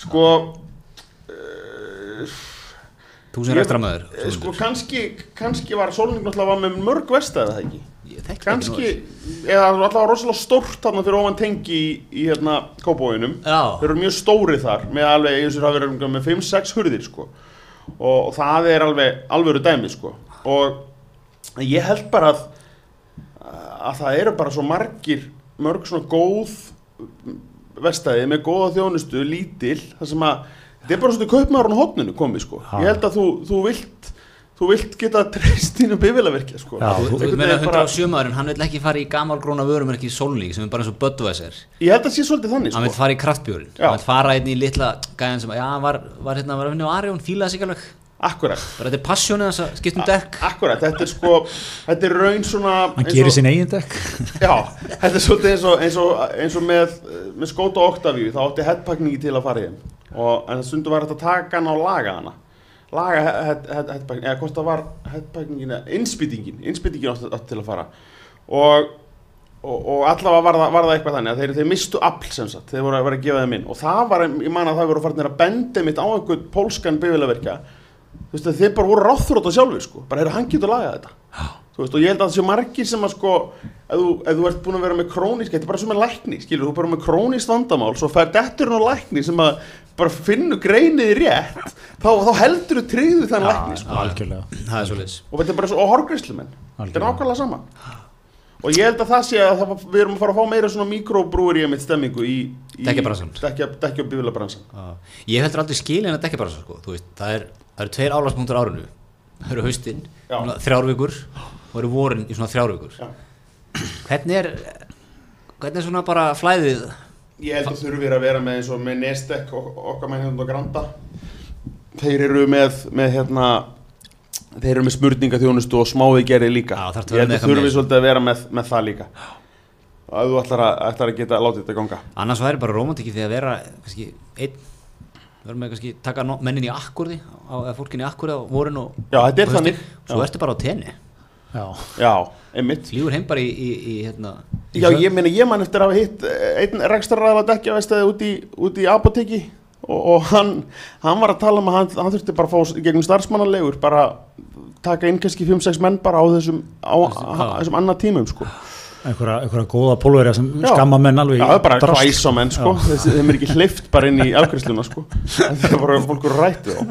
S3: sko
S1: Þú sem
S3: Ég-
S1: rekstramöður,
S3: eh, sko kannski kannski var Sólning náttúrulega með mörg vestæði það ekki?
S1: Ég
S3: kannski eða allavega rosalega stórt þarna fyrir ofan tengi í, í hérna kópóinum þeir eru mjög stórið þar með alveg eins og það verður með 5-6 hurðir sko. Og, og það er alveg alvöru dæmi sko. Og ég held bara að að það eru bara svo margir mörg svona góð vestæði með góða þjónustu lítil þar sem að þetta er bara svona kaupmaður á hotninu komið sko
S2: Já.
S3: ég held að þú, þú vilt þú vilt geta treyst þínu bifilverkja sko
S2: Já,
S1: Þú, þú meina
S3: veginn bara-
S1: 107 maðurinn, hann vil ekki fara í gamalgróna vörum ekki sólning sem er bara eins og Budweiser
S3: Ég held að sé svolítið þannig
S1: hann vil
S3: sko.
S1: fara í kraftbjórin
S3: Já.
S1: hann vil fara einn í litla gæðan sem já, hann var, var hérna var að vinna á Arjón, fílaði sig alveg
S3: Akkurat,
S1: bara þetta er passjónið þess að skipta um dekk
S3: akkurat, þetta er sko Þetta er raun svona
S2: Hann gerir
S3: og-
S2: sinn eigin dekk.
S3: Já, þetta er svolítið eins og, eins og, eins og með, með skóta Octavíu þá átti headpakningi til að fara í þeim og en það stundu var þetta að taka hann á laga hana laga head, head, headpakning eða hvort það var headpakningin eða innspýtingin. Innspýtingin átti, átti til að fara. Og, og, og allavega var það, var það eitthvað þannig að þeir, þeir mistu afl sem sagt, þeir voru að vera að gefa þeim inn. Og það var, ég man að það voru farnir að benda mitt á einhvern pólskan bifilverkja þú veist að þeir bara voru ráþrótt á sjálfur sko, bara heyrðu hann getur lagað þetta. Þú veist og ég held að það séu margir sem að sko ef þú, ef þú ert búin að vera með krónísk þetta er bara sem með lækni, skilur, þú er bara með krónísk vandamál svo fær detturinn á lækni sem að bara finnur greiniði rétt þá, þá heldur þú tryggðu þann lækni sko.
S2: algjörlega
S1: það er svolítið
S3: og þetta er bara svo, og horgrislumenn þetta er nákvæmlega sama og ég held að það sé að það, við erum að fara að fá meira svona mikróbrúir í að mitt stemmingu í, í
S1: Dekkjabransann.
S3: dekkja, dekkja og bílabransan
S1: ég heldur aldrei skilin að dekka bara svo sko. Þú veist, það, er, það eru tveir álagspunktur árinu það eru haustinn,
S3: Já.
S1: svona þrjár vikur og eru vorin í svona þrjár vikur
S3: Já.
S1: hvernig er hvernig er svona bara flæðið
S3: ég held að þurfir að vera með eins og með Nestek og, okkar hérna á Granda. Þeir eru með, með hérna þeir eru með smurningaþjónustu og smávigerði líka.
S1: Já, að
S3: ég held að
S1: eitthvað
S3: þurfi
S1: með
S3: svolítið að vera með, með það líka. Og ef þú ætlar að, ætlar að geta látið þetta ganga.
S1: Annars væri bara romantikið því að vera kannski einn verður með kannski taka mennin í akkurði eða fólkin í akkurði á vorin og
S3: Já, þetta er
S1: og
S3: þannig.
S1: svo ertu bara á tenni
S2: já,
S3: já, einmitt
S1: flýgur heim bara í, í, í hérna í
S3: Já, ég meina, ég man eftir að hafa hitt eh, einn rekstraræðal að dekja vestæði út í, út í apoteki og, og hann, hann var að tala um að hann, hann þurfti bara að fá gegnum starfsmannalegur bara taka inn kannski 5-6 menn bara á þessum, á, þessum annað tímum sko.
S2: einhverja, einhverja góða pólverja sem
S3: Já.
S2: skamma menn alveg
S3: Já, það er bara
S2: drasl.
S3: hvæs á menn sko. Þessi, þeim er ekki hleyft bara inn í afgriðsluna sko. það er bara fólk eru rættu þá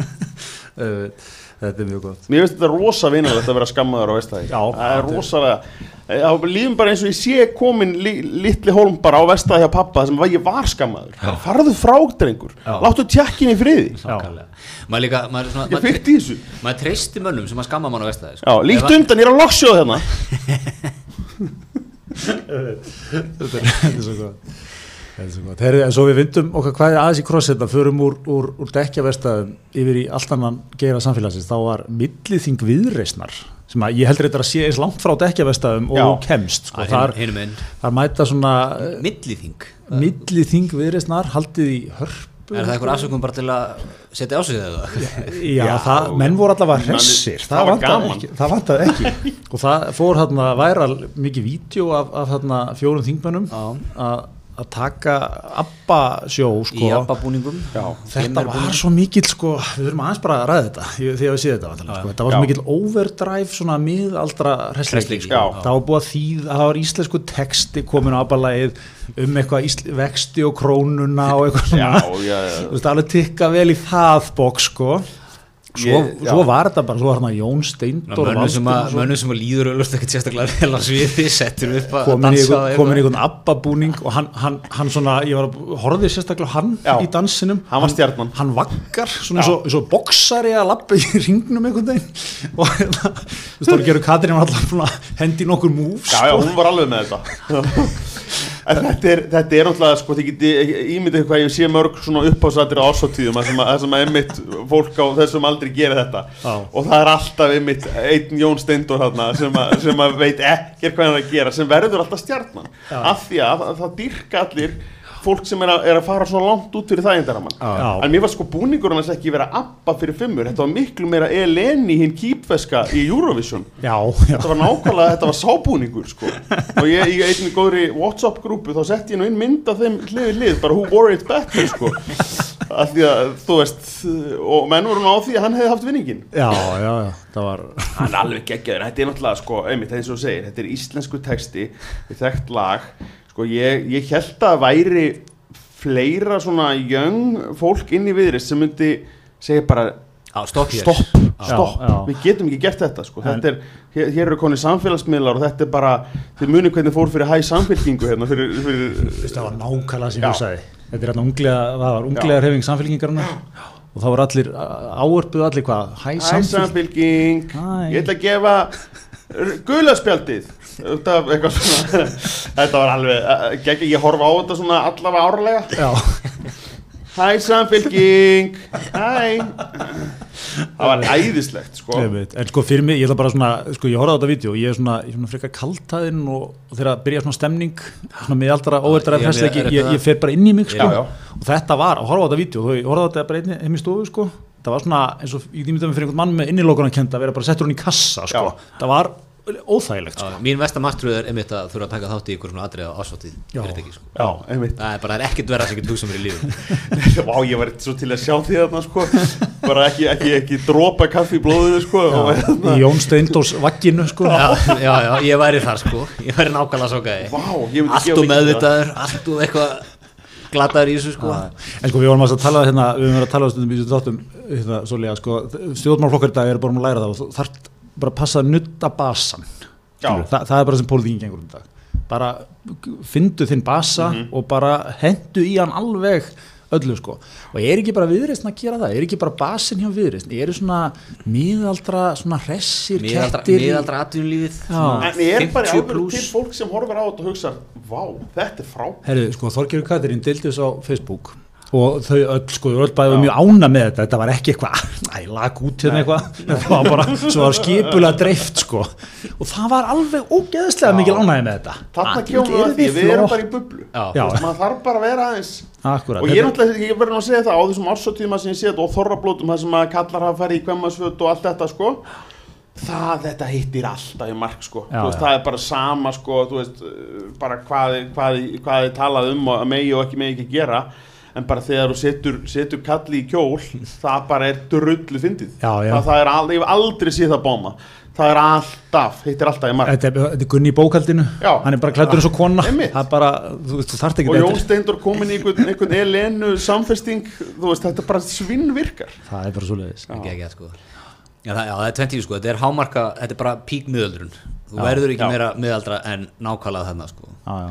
S2: Uh, þetta er mjög gott.
S3: Mér finnst þetta rosa vinalegt að vera skammaður á vestæði
S2: Já.
S3: Það er rosalega Það lífum bara eins og ég sé komin li, litli hólm bara á vestæði hjá pappa þar sem ég var skammaður. Farðu frá drengur,
S1: Já.
S3: láttu tjakkin í friði.
S1: Nákvæmlega. maður líka maður, er svona,
S3: Ég
S1: maður,
S3: fyrst í þessu.
S1: maður treysti mönnum sem að skamma mann á vestæði sko.
S3: Já, líkt undan, ég er á loksjóð hérna.
S2: Þetta er þetta er svo gott Er svo við vindum okkar hvaðið aðeins í krossetta, förum úr, úr, úr dekkjavestæðum yfir í allt annan geira samfélagsins, þá var milliþing viðreisnar, sem að ég heldur þetta að sé eins langt frá dekkjavestæðum og þú kemst, sko,
S1: Að
S2: þar, þar mæta svona
S1: milliþing.
S2: milliþing viðreisnar, haldið í hörpu.
S1: er það eitthvað afsökum bara til að setja á sig það
S2: Já,
S3: Já,
S2: það, menn voru allavega hressir,
S3: það
S2: það,
S3: var
S2: vantaði
S3: gaman.
S2: ekki, það vantaði ekki. Og það fór hérna væral mikið vídeo af, af hérna fjórum þingmönnum
S1: Já.
S2: að að taka abba sjó sko.
S1: í abbabúningum
S2: þetta var svo mikill sko, við þurfum aðeins bara að ræða þetta ég- þegar við séð þetta, vantanlega, sko. þetta var
S3: Já.
S2: svo mikill overdrive svona miðaldra hresleiki
S3: já.
S2: það var búið að þýð, það var íslensku texti komin á abbalægið um eitthvað ísl, vexti og krónuna og eitthvað svona
S3: Já, já, já
S2: þú veist, alveg tikka vel í það bók sko svo,
S3: Ég-
S2: svo var þetta bara, svo var hann Jón Steindor
S1: mönnum sem, að, að líður öllust ekkert sérstaklega vel á sviði settur upp að dansa
S2: komin í einhvern abbabúning og hann, hann, hann svona, ég var að horfði sérstaklega hann
S3: Já.
S2: í dansinum
S3: Hann var stjarnan.
S2: hann vaggar, svona eins og, boksari að lappa í ringnum einhvern veginn og hérna, þú stóður að gera Katrín var alltaf hendi nokkur moves
S3: Já, já,
S2: sko.
S3: hún var alveg með þetta En þetta er, þetta er náttúrulega, sko, þið geti ímyndið hvað ég sé mörg svona uppásatir á ásóttíðum að sem að, að sem að einmitt fólk á þessum aldrei gerir þetta.
S2: Já.
S3: og það er alltaf einmitt einn Jón Steindor þarna sem að, sem að veit ekkert hvað hann er að gera sem verður alltaf stjarnan. Af því að það dyrka allir fólk sem er að, er að fara svona langt út fyrir það eindaramann
S2: Já.
S3: en mér var sko búningurinn hans ekki vera appa fyrir fimmur þetta var miklu meira Eleni hinn kýpveska í Eurovision.
S2: Já, já,
S3: þetta var nákvæmlega, þetta var sábúningur sko. og ég í einni góðri Whatsapp grúpu þá sett ég nú inn mynd af þeim hlið við hlið, bara who wore it better sko. af því að þú veist og menn voru nú á því að hann hefði haft vinningin
S2: já, já, já það var
S3: hann er alveg geggjaður, þetta er náttúrulega sko, einmitt, er eins og segir, þetta er íslensku texti við þekkt lag sko, ég, ég held að væri fleira svona young fólk inn í viðrist sem myndi segja bara
S1: á, stopp hér.
S3: stopp,
S2: Já,
S3: stopp,
S2: já.
S3: við getum ekki gert þetta sko. Þetta er, hér, hér eru konið samfélagsmiðlar og þetta er bara, þið muni hvernig fór fyrir hæ samfélkingu hérna fyrir, fyrir
S2: það var nákvæmlega sem
S3: Já.
S2: ég sagði. Þetta er hérna unglega, unglega hreyfing samfélkingarna og það var allir, áörpuðu allir hvað? Hæ samfélking
S3: ég ætla að gefa gulaspjaldið út af eitthvað svona þetta var alveg, eh, gegg, ég horfa á þetta svona allavega árlega. Hæ samfélking hæ. Það var æðislegt sko.
S2: Einmitt. en sko fyrir mig, ég ætla bara svona sko ég horfði á þetta vídeo og ég er svona, svona frekar kaltaðinn og, og þegar byrja svona stemning svona óverdra
S1: Já,
S2: fræsleiki
S1: er
S2: ég,
S1: þetta-
S2: ég fer bara inn í mig sko.
S3: Já, já.
S2: og þetta var, að horfa á þetta vídeo og ég horfði á þetta bara inn, heim í stofu sko. Það var svona, eins og ég dýmitaði mig fyrir einhvern mann með innilókunar kenda að vera bara settur hún í kassa sko,
S3: Já.
S2: það var óþægilegt sko.
S1: Mín vestamastruð er einmitt að þurfa að taka þátt í ykkur svona atrið á fyrirtæki sko.
S3: Já, einmitt.
S1: Það er bara það er ekkert verða sem getur hugsa mér í lífum
S3: Vá, ég var svo til að sjá því þarna sko. Bara ekki, ekki, ekki dropa kaffi í blóðinu sko. Hérna,
S2: í Jón Steindós vagginu sko.
S1: já, já, já, ég væri þar sko. Ég væri nákvæmlega svo gæði
S3: Vá, ég myndi
S1: allt
S3: gefa
S1: og
S3: mikið fyrir það.
S1: meðvitaður, allt og eitthvað glataður í þessu sko.
S2: En sko við vorum að tala hérna við vorum að tala þessu þáttum hérna, svolega, sko, stjórnmálflokkar í dag eru bara um að læra það og þú þarf bara passa að nutta basan
S3: Já.
S2: Skilur, það, það er bara sem pólitíkin gengur um í dag. Bara fyndu þinn basa
S3: Mhm.
S2: og bara hendu í hann alveg öllu sko. Og er ekki bara viðreistn að gera það? Er ekki bara basin hjá viðreistn eru svona miðaldra svona hressir
S1: miðaldra,
S2: kettir
S1: miðaldra atvinnulífið
S3: En ég er bara
S1: 50
S3: alveg
S1: plús.
S3: til fólk sem horfir á þetta og hugsa Vá, þetta er frá
S2: Herðu, sko, Þorgerur Katrín deildi þess á Facebook og þau öll, sko, öll bæði mjög ána með þetta, þetta var ekki eitthvað æ, lag út hérna eitthvað. Þetta var bara, svo var skipulega dreift, sko. Og það var alveg ógeðslega
S3: Já.
S2: mikil ánæði með þetta.
S3: Þarna
S2: eruð
S3: við að því,
S2: þið
S3: við erum bara í bublu.
S1: Já.
S3: Þú veist, maður þarf bara að vera aðeins
S2: Akkurat,
S3: og ég er
S2: þetta-
S3: náttúrulega, ég verður nú að segja það á þessum ársóttíma sem ég sé þetta og þorrablótum það sem að kallar hafa farið í kvemmasvöld og allt þetta sko það, þetta hittir alltaf í mark sko.
S2: Já,
S3: þú veist, það er bara sama sko þú veist, bara hvað, hvað, þið- hvað þið talað um og að megi og ekki megi ekki gera en bara þegar þú setur, setur kalli í kjól það bara er drullu fyndið.
S2: Já, já.
S3: það, það er aldrei, ég hef aldrei séð það bóma. Það er alltaf, hittir alltaf í mark.
S2: Þetta er, þetta er Gunni í bókaldinu.
S3: Já.
S2: hann er bara klættur eins og kona. Það er bara, þú veist, þú þarft ekki
S3: og Jón
S2: betur
S3: Steindor komin í einhvern, einhvern elenu samfesting, þú veist, þetta bara svinn virkar.
S2: Það er bara svo leiðis
S1: ekki ekki sko. Já, það, já, það er 20 sko, þetta er hámarka, þetta er bara pík miðaldrun þú
S2: Já.
S1: verður ekki
S3: Já.
S1: meira miðaldra en nákvæmlega þarna sko.
S2: Já, já.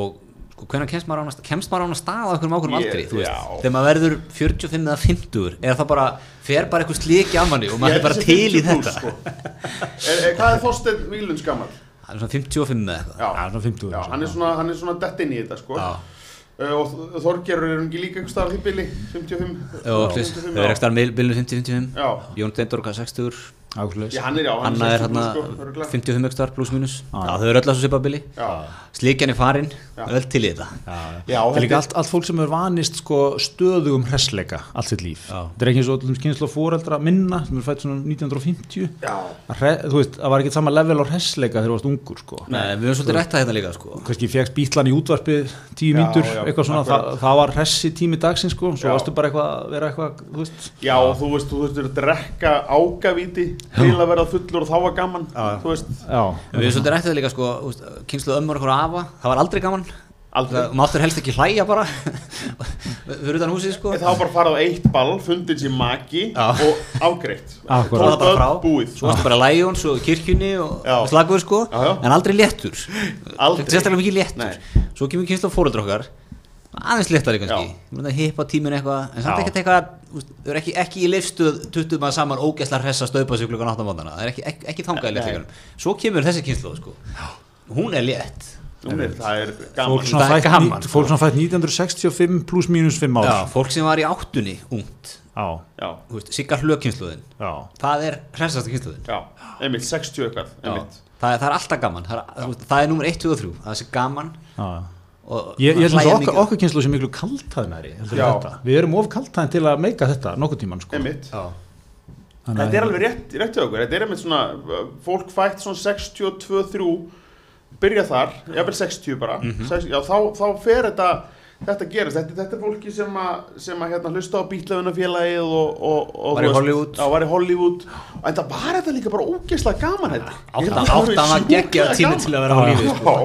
S1: og sko, hvernig kemst maður á hana, kemst maður á hana stað á einhverjum ákveðum aldri, þú veist,
S3: já.
S1: þegar maður verður 45 eða 50 er það bara, fer bara eitthvað sliki af manni og maður er bara til í
S3: 50
S1: þetta.
S3: sko. er, er, Hvað er Þorsteinn Vílunds gammal?
S1: það er svona 55 eða eitthvað.
S3: Já,
S2: Já, svona 50
S3: já hann, er svona, hann er svona dett inn í þetta sko. Uh, og Þorgerur er hann ekki líka einhver staðar því bili 55
S1: og
S3: Já,
S1: þau er ekki starf bilinu 50-55
S3: Já.
S1: Jón Steindor hvað 60
S2: Ákveðleis.
S3: Já, hann er já, hann
S1: Hanna er
S3: 60
S1: hérna
S3: plús, sko, örugglega.
S1: 55 ekki starf pluss mínus
S2: Já.
S1: þau eru öll að svo svipa bili slíkjan er farin,
S3: Já.
S1: öll til í þetta
S2: Já, Það er líka allt, allt fólk sem er vanist sko, stöðugum hressleika allt sitt líf. Þetta er ekki eins og öllum skynslu fóreldra minna sem er fætt svona 1950.
S3: Já,
S2: Að Hre, þú veist, það var ekki sama level á hressleika þegar þú varst ungur sko.
S1: Nei, við höfum svolítið rætta þetta líka sko
S2: Kannski fegst bítlan í útvarpið tíu
S3: já,
S2: eitthvað svona,
S3: akkurat.
S2: það, það var hressi tími dagsins sko, svo varstu bara eitthvað að
S3: já þú veist, þú veist að drekka ágavíti til að vera fullur og þá var gaman Þú veist,
S2: Já,
S1: En Við höfum svolítið rætt þetta líka sko, kynslu ömmur okkur afa, það var aldrei gaman.
S3: Aldrei.
S1: Það máttur helst ekki hlæja bara. Fyrir utan húsið sko.
S3: Það var bara að fara á eitt ball, fundin sér maki
S1: Já.
S3: og afgreitt.
S2: Akkurat.
S1: Tróða bara frá,
S3: Búið.
S1: Svo varstu bara lægjón, svo kirkjunni og,
S3: Já.
S1: og slagur sko.
S3: Já, já.
S1: En aldrei léttur.
S3: Aldrei.
S1: Sérstaklega mikið léttur.
S3: Nei.
S1: Svo kemur kynslu fóreldra okkar aðeins léttari kannski. Hippa tíminn eitthvað en samt ekkert eitthvað þau eru ekki, ekki í leifstuð tuttum maður saman ógæsla hressa stöpa sig klukkan 8 mótana það er ekki, ekki, ekki þangað í
S3: Nei.
S1: léttleikunum svo kemur þessi kynslu sko. hún er létt.
S3: Nú er það er
S2: fólk
S3: gaman.
S2: svona,
S1: Það er
S2: fætt,
S1: gaman,
S2: ní- fólk svona fætt 1965 pluss mínus 5 ár.
S1: Já, fólk sem var í áttunni ungt.
S2: Já,
S3: Já,
S1: þú veist, sigga hlökkynsluðin
S2: já.
S1: það er hressasta kynsluðin
S3: já, einmitt 60 eitthvað,
S1: það, er- það er alltaf gaman. Það er, þú er nummer 1, 2 og 3 það er gaman
S2: Ég, ég held að okkar, okkar kynslu sem miklu þetta. Við erum of kaltaðin til að meika þetta nokkuð tíman sko.
S3: Þetta er alveg rétt, rétt hjá okkur, þetta er einmitt svona, fólk fætt svona 62-3, byrja þar, jafnvel 60 bara,
S1: Mhm.
S3: sex, já þá, þá fer þetta, þetta gerist, þetta, þetta er fólki sem að, sem að hérna hlusta á bítlöfunafélagið og, og, og
S1: Var í
S3: veist. Já, var í Hollywood, og það var þetta líka bara ógeðslega gaman þetta.
S1: Áttan
S3: að
S1: áttan að gegja tími til að vera á lífi sko.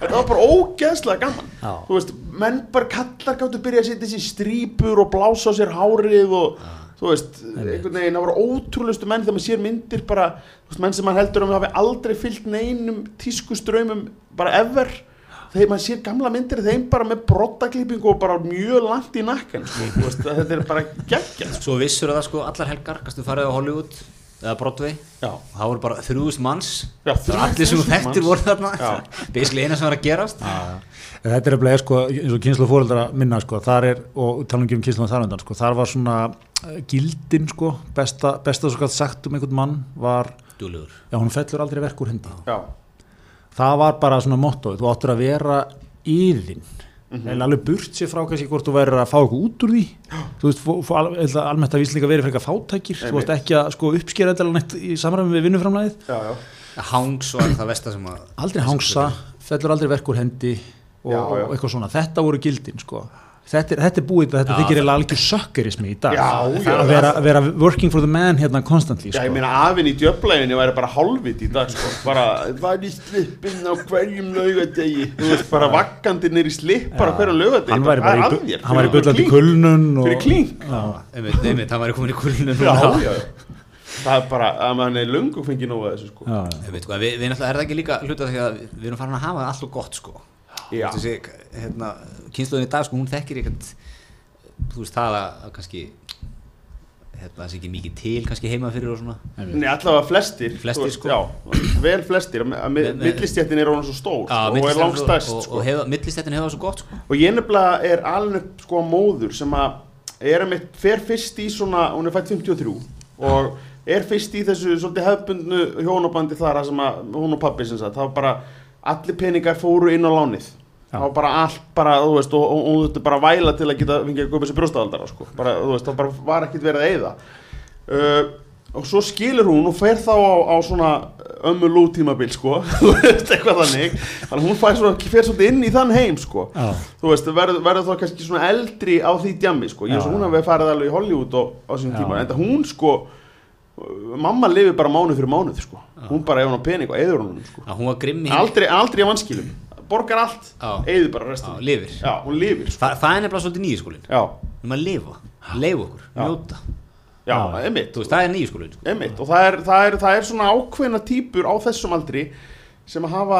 S3: Þetta var bara ógeðslega gaman
S1: Já.
S3: Þú veist, menn bara kallar gáttu byrja að setja sér strípur og blása á sér hárið og þú veist, einhvern veginn, það voru ótrúlustu menn þegar maður sér myndir bara, þú veist, menn sem maður heldur um að hafi aldrei fyllt neinum tískuströymum bara ever þegar maður sér gamla myndir þeim bara með brottaklippingu og bara mjög langt í nakkan sko, þetta er bara geggjað sko.
S1: svo vissur það sko allar helgar kannstu farið á Hollywood eða Broadway?
S3: Já,
S1: það voru bara þrjúðust manns.
S3: Já,
S1: það er allir sem þú
S3: 3000
S1: þekktir voru þarna.
S3: Já.
S1: basically eina sem var að gerast.
S2: En Þetta er eftir sko, eins og kynslu fóreldra minna sko, þar er, og tala ekki um kynslu þar undan, sko, þar var svona uh, gildin sko, besta, besta svo kallt sagt um einhvern mann var,
S1: dúlugur
S2: já hún fellur aldrei verk úr hendi.
S3: já,
S2: Það var bara svona mottoð, þú áttur að vera yðin, en alveg burt sér frá kannski hvort þú verður að fá eitthvað út úr því, þú veist, al- almennt að vísleika verið frekar fátækir, þú veist ekki að sko uppskera þetta neitt í samræmi við vinnuframlæðið,
S3: já, já,
S1: Hangs var það versta sem að
S2: aldrei hangsa, fellur aldrei verk úr hendi og,
S3: Já, já.
S2: og eitthvað svona, þetta voru gildin sko. Þetta, er, þetta er búið, þetta
S1: Já,
S2: þykir
S1: það-
S2: eiginlega algjör sökkerismi í dag
S3: Já,
S2: Það
S3: já,
S2: að vera, vera working for the man hérna constantly
S3: Já,
S2: sko.
S3: ég meina afinn í djöflæginni væri bara hálfvit í dag, sko. Bara, var í slippinn á hverjum laugadegi. Þú veist, bara vaggandi nýr í slipp bara á hverjum laugadegi.
S2: hann væri bara í,
S3: Hvað er að þér?
S2: hann væri bullandi
S3: klink?
S2: kulnun og,
S3: Fyrir klink?
S2: Já.
S1: einmitt, einmitt, hann væri komin í kulnun
S3: Já, já, já. Það er bara, að mann er löngu fengið nógu að þessu, sko.
S2: Já, já.
S1: Einmitt, sko, við, við náttúrulega er það ekki líka hluta að við erum farin að hafa það alltaf gott sko
S3: Já.
S1: Þessi, hérna, kynsluðin í dag sko, hún þekkir ekkert þú veist það að, kannski hérna, það sé ekki mikið til kannski heima fyrir og svona
S3: Nei, allavega flestir.
S1: Flestir,
S3: veist,
S1: sko.
S3: Já, vel flestir. Millistjættin er orðin svo stór, sko, og er langstæst,
S1: og,
S3: sko.
S1: og hefa, millistættin hefa svo gott sko
S3: Og ég nefnilega er alveg upp sko móður sem að er að mitt fer fyrst í svona, hún er fætt 53 og er fyrst í þessu svolítið hefbundnu hjónabandi þar að sem að hún og pappi sem sagt, það var bara allir peningar fóru inn á lánið. Það var bara allt bara, þú veist, og, þú þurfti bara að væla til að geta fengið að köpa þessi brjóstaðaldara sko, bara, þú veist, það bara var ekkit verið að eyða. Uh, og svo skilur hún og fer þá á, á svona ömmu lú tímabil sko, þú veist, eitthvað þannig. Þannig að hún fær svo, fer svolítið inn í þann heim sko.
S2: Já.
S3: þú veist, verður, verður þá kannski svona eldri á því djammi, sko, ég svo hún hafi farið alveg í Hollywood á, á sín tíma en það hún, sko mamma lifir bara mánuð fyrir mánuð, sko. Hún bara ef hún á pening og eður hún, sko
S1: hún var grimm í
S3: aldrei, aldrei á vanskilum, borgar allt eður bara
S1: lifir.
S3: já, lifir, sko.
S1: Þa, það er nefnilega svolítið nýju skólin
S3: já,
S1: við maður lifa, leifa okkur, njóta.
S3: Já,
S2: Já.
S1: veist, það er nýju skólin sko.
S3: og það er, það, er, það er svona ákveðna típur á þessum aldri sem að hafa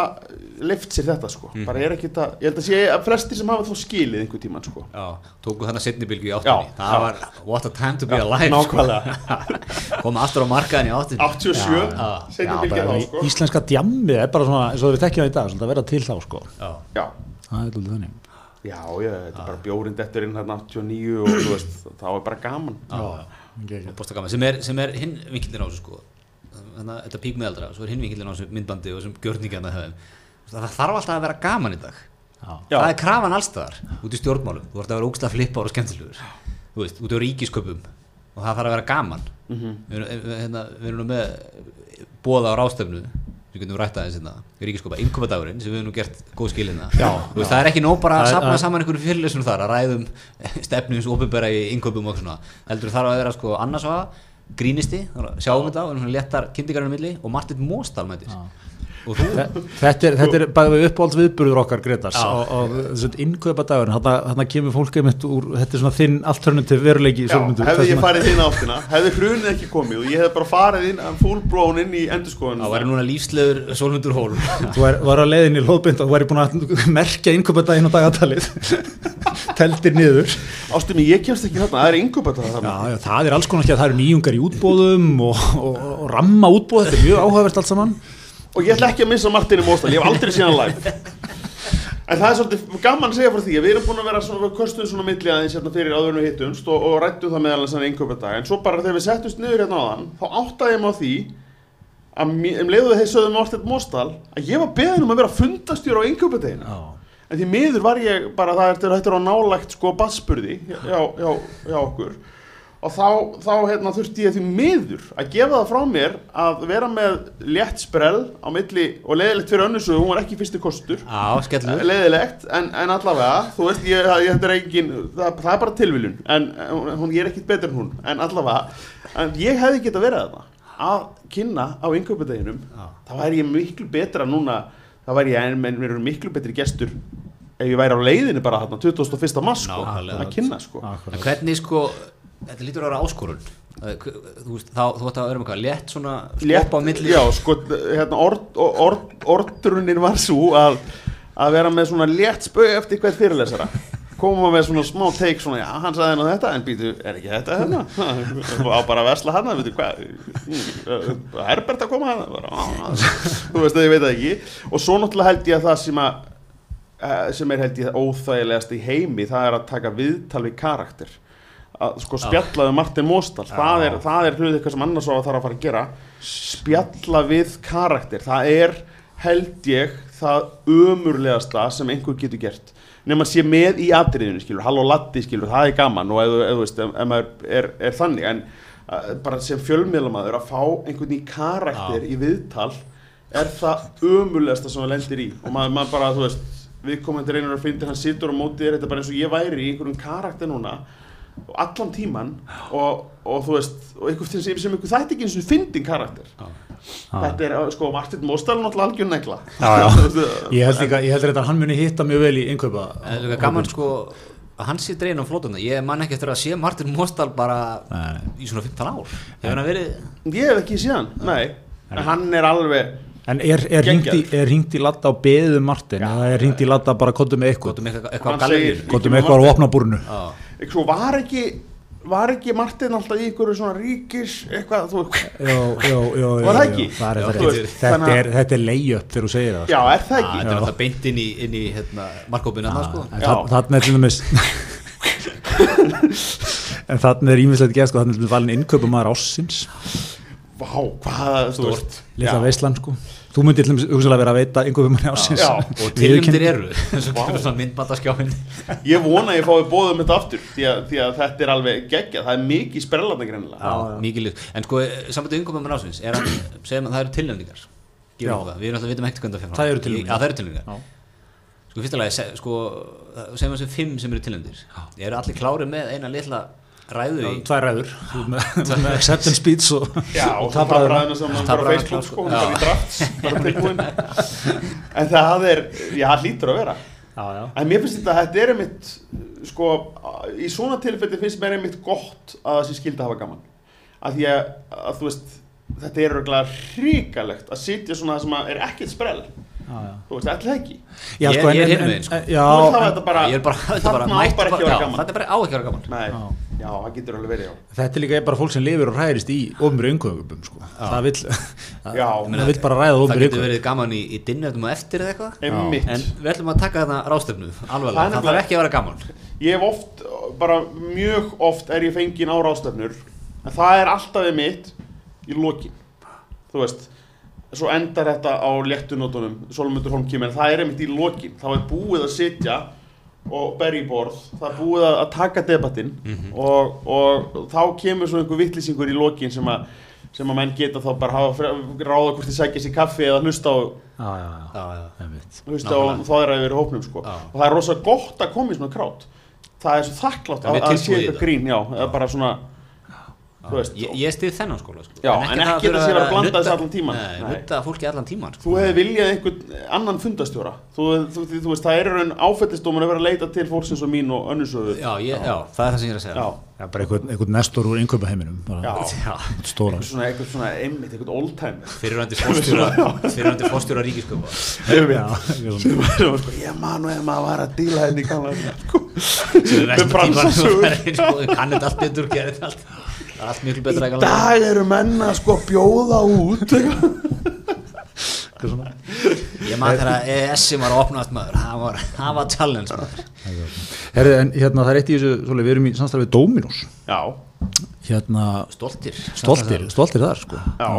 S3: leift sér þetta, sko
S1: Mhm.
S3: bara er ekki það, ég held að sé að flestir sem hafa þá skilið einhver tíman, sko
S1: Já, tóku þannig setni bylgu í
S3: Já,
S1: áttunni það
S3: já.
S1: var what a time to be alive
S3: nákvæmlega.
S1: koma aftur á markaðin í áttunni
S3: 87,
S1: Já,
S3: setjum
S2: Já,
S3: bylgið
S2: bara
S3: þá, sko
S2: íslenska djammið er bara svona eins og við þekkjum það í dag, svolítið að vera til þá sko.
S1: Já.
S3: já,
S2: það er alltaf þannig
S3: Já, já, þetta er bara bjórind eftir inn hérna 89 og þú veist, þá er bara gaman.
S1: Já.
S2: Já.
S1: og bóstagaman sem er, sem er hinn vinkildin á þessu sko þannig að þetta pík meðaldra svo er hinn vinkildin á þessu myndbandi og þessum gjörningarna það þarf alltaf að vera gaman í dag.
S2: Já.
S1: Það er krafan allstaðar út í stjórnmálum. Þú vart að vera ógstlega flippar og skemmtilegur. Þú veist, út í ríkisköpum og það þarf að vera gaman.
S3: Mhm.
S1: við, erum- við, hérna, við erum nú með bóða á rástefnu sem getum rætt aðeins hérna, ríkisköpa, innköpadagurinn sem við hefum nú gert góð skilina
S2: Já,
S1: veist, það er ekki nóg bara að
S2: að-
S1: saman einhverju fyrirlesum þar að ræðum stefnu eins og opinbera í innköpum og svona. Heldur þarf að vera sko annars að grínisti, sjáum þetta og erum svona léttar kynntingarinn milli og Martin Móstal og
S2: Þe- Þetta er, þetta er bæði uppáhalds viðburður okkar Gretars
S1: Já.
S2: og, og þessi innkaupa dagur hann kemur fólk einmitt úr þetta er svona þinn alternative veruleiki
S3: Já, hefði ég
S2: að-
S3: farið inn áttina, hefði hrunið ekki komið og ég hefði bara farið inn að full blown inn í endurskoðun.
S1: það væri núna lífslegur Sólmundur Hól.
S2: Þú var, að leiðin í hlóðbind og þú væri búin að merkja innkaupa daginn á dagatalið. Teldir niður.
S3: Ástum ég kemst ekki þarna, það er
S2: Já,
S3: þarna.
S2: já, það er alls konar ekki að það eru nýjungar í útbóðum og, og, og
S3: Og ég ætla ekki að missa Martini Móstal, ég hef aldrei síðan live. En það er svolítið gaman að segja frá því að við erum búin að vera svona, við kostum svona milli aðeins hérna fyrir áður en við hittumst og, og rættum það meðal þess að yngöpað dag. En svo bara þegar við settumst niður hérna á þann, þá áttaði ég mig á því að um leiðu þeir sögðum Martin Móstal að ég var beðin um að vera fundastjór á yngöpað dagina. En því miður var ég bara, það er þetta er á nálægt sko bassburði hjá, hjá, hjá okkur og þá, þá hérna, þurfti ég því miður að gefa það frá mér að vera með létt sprell á milli og leiðilegt fyrir önnusu, hún var ekki fyrsti kostur.
S1: Á, skellur.
S3: Leiðilegt, en, en allavega þú veist, ég, ég, er engin það, það er bara tilviljun, en hún, er ekkit betur en hún, en allavega en ég hefði geta verið þarna. Að kynna á yngöpudeginum þá væri ég miklu betra núna þá væri ég, en mér eru miklu betri gestur ef ég væri á leiðinu bara þarna 21. mars sko, að kynna sko.
S1: En hvernig sko, þetta lítur að vera áskorun. Þú veist, þá, þú ætti að vera með hvað, létt svona
S3: Létt,
S1: milli.
S3: já, sko, hérna, orðrunin var svo að, að vera með svona létt spög eftir hvert fyrirlesara. Koma með svona smá teik svona, já, hann sagði hennar þetta en býtu, er ekki þetta hérna? Á bara að vesla hann, veitu hvað? Herbert að koma bara, á, á, þú veist ég veit það ekki. Og svo náttúrulega held ég að það sem að eh, sem er held ég óþægilegast í heimi það er að taka viðtal við karakter að sko spjalla við Martin Móstal það er, er hlut eitthvað sem annars á að þarf að fara að gera. Spjalla við karakter. Það er held ég það ömurlegasta sem einhver getur gert. Nema að sé með í atriðinu skilur, halló latti skilur, það er gaman. Og ef, ef, veist, ef, maður er, er þannig. En uh, bara sem fjölmiðlamaður að fá einhvern í karakter í viðtal er það umulegasta sem það lendir í. Og maður, maður bara, þú veist viðkomandi reynir að finna hann situr á móti þér. Þetta er bara eins og ég væri í einhverjum karakter núna og allan tíman og, og þú veist, og einhver sem, sem einhver þætti ekki eins og fyndin karakter. Þetta er, sko, Martin Móstal náttúrulega algjör negla.
S2: Já, já. Ég held líka, ég held þetta að hann muni hitta mjög vel í
S1: er líka gaman sko að hann sé dregin á flótuna. Ég man ekki eftir að sé Martin Mostal bara
S2: Nei.
S1: í svona 15 ár. Hefur hann verið
S3: ég hef ekki síðan, nei. en hann er alveg
S2: En er, er hringt í, er í latta á beðum Martin? Eða er hringt í latta bara kottum með eitthvað?
S1: Gotum eitthvað, eitthvað
S2: kottum eitthvað á opnabúrunu
S3: Ekki Svo var ekki var ekki Martin alltaf í einhverju svona ríkis eitthvað, þú
S2: Jó, jó, jó,
S3: Var það ekki?
S2: jó, það er
S1: Já,
S2: þetta
S3: veist,
S2: Þetta
S3: þannig að-
S2: er, þetta er layup þegar þú segir það
S3: Já, er það ekki?
S1: þetta er alltaf beint inn í, inn í hérna, markkópinu hann sko.
S3: Já.
S2: þarna er þarna er ímislegt gæst sko, þarna er valin innkaupumæður ássins
S3: Vá, hvað, þú veist
S2: Lilla
S3: Já.
S2: veislan sko Þú myndir til dæmis hugsalega vera að veita innkaupumæður ássins
S3: Já,
S1: og tilnumdir eru og
S3: Vá.
S1: kemur svona myndbataskjáin
S3: Ég vona að ég fái bóðum þetta aftur því að, því að þetta er alveg geggjað, það er mikið sprellandi greinilega
S1: mikið lið en sko sambandið yngum með ásins er hann segjum að það eru tilnefningar
S2: Já.
S1: Það. við erum alltaf vitum ekkert hvernig það fram.
S2: Það eru tilnefningar.
S1: Já, það eru tilnefningar
S2: Já.
S1: sko fyrsta lagi se- sko segjum að þessu fimm sem eru tilnefndir eru allir klárið með eina litla ræðu í
S2: Tvær ræður með, acceptance speech og,
S1: klár,
S3: sko,
S1: sko.
S3: En það er, já, hlýtur að vera
S2: Já, já
S3: En mér finnst þetta að þetta er einmitt, sko, í svona tilfelli finnst mér einmitt gott að það sé skildi að hafa gaman. Að því að, að þú veist, þetta er örgulega hríkalegt að sitja svona sem að er ekkert sprell.
S2: Já, já.
S3: Þú veist, ætla ekki.
S2: Já,
S1: Ég-
S2: sko, en-
S1: ég er
S2: en-
S1: megin, sko. Ég er bara, þetta bara
S3: þarna á
S1: mætt
S3: bara ekki að
S1: já,
S3: vera gaman.
S1: þetta er bara á ekki að vera gaman
S3: Nei,
S2: Já.
S3: já, það getur alveg verið, já.
S2: Þetta er líka bara fólk sem lifir og hræðist í ofnbjörn yngöngum sko. það vill
S3: Já,
S2: það vill bara ræða
S1: það
S2: ofnbjörn
S1: getur
S2: yngöngum
S1: verið gaman í, í dinnertum og eftir eða eitthvað
S3: einmitt.
S1: en við ætlum að taka þetta rástefnu
S3: Það
S1: alveg, það þarf ekki að vera gaman
S3: Ég hef oft, bara mjög oft er ég fenginn á ráðstefnur en það er alltaf við mitt í lokin þú veist svo endar þetta á léttunótunum Solmundur Holm kemur, en það er einmitt í lokin þá er búið að sitja og berja í borð, það búið að að taka debattinn og, og þá kemur svo einhver vittlýsingur í lokin sem að sem að menn geta þá bara hafa ráða hvort þið sækja sér kaffi eða hlusta á,
S2: Já, já, já,
S1: já,
S3: hlusta á þóðra yfir hópnum sko.
S1: Já.
S3: og það er rosa gott að koma í svona krát það er svo þakklátt að, að sé
S1: í
S3: eitthvað grín já, eða bara svona veist,
S1: ég, ég stið þennan skóla sko.
S3: Já, en ekki að það sé
S1: þurfi
S3: verið að blanda þessu allan
S1: Nei. nutta fólki allan tíman sko.
S3: þú hefði viljað einhvern annan fundastjóra þú, þú, þú, þú veist, það er raun áfættistómur að vera að leita til fólksins og mín og önnursöðu
S1: já, ég, já, það er það sem ég er að segja
S3: já,
S2: Já, bara einhvern, einhvern nestor úr yngöpaheiminum
S3: já.
S1: Já.
S2: stóra
S3: Eitthvað svona, einmitt, eitthvað oldtimer
S1: fyrirvændi fórstjóra fyrirvændi fórstjóra ríkisköpa
S2: Já,
S3: ég man og ef maður var að díla henni sko.
S1: sem er
S3: bransasögur.
S1: sko, kannið allt betur, gerir þetta allt Það er allt miklu betra
S3: í dag eru menna sko bjóða út
S1: ég maður þegar ES var að opnast maður. Það var, var challenge
S2: Herri, en hérna það er eitt í þessu, svolítið, við erum í samstarfið Dominos.
S3: Já,
S2: hérna,
S1: stoltir.
S2: stoltir, stoltir þar sko.
S3: Já.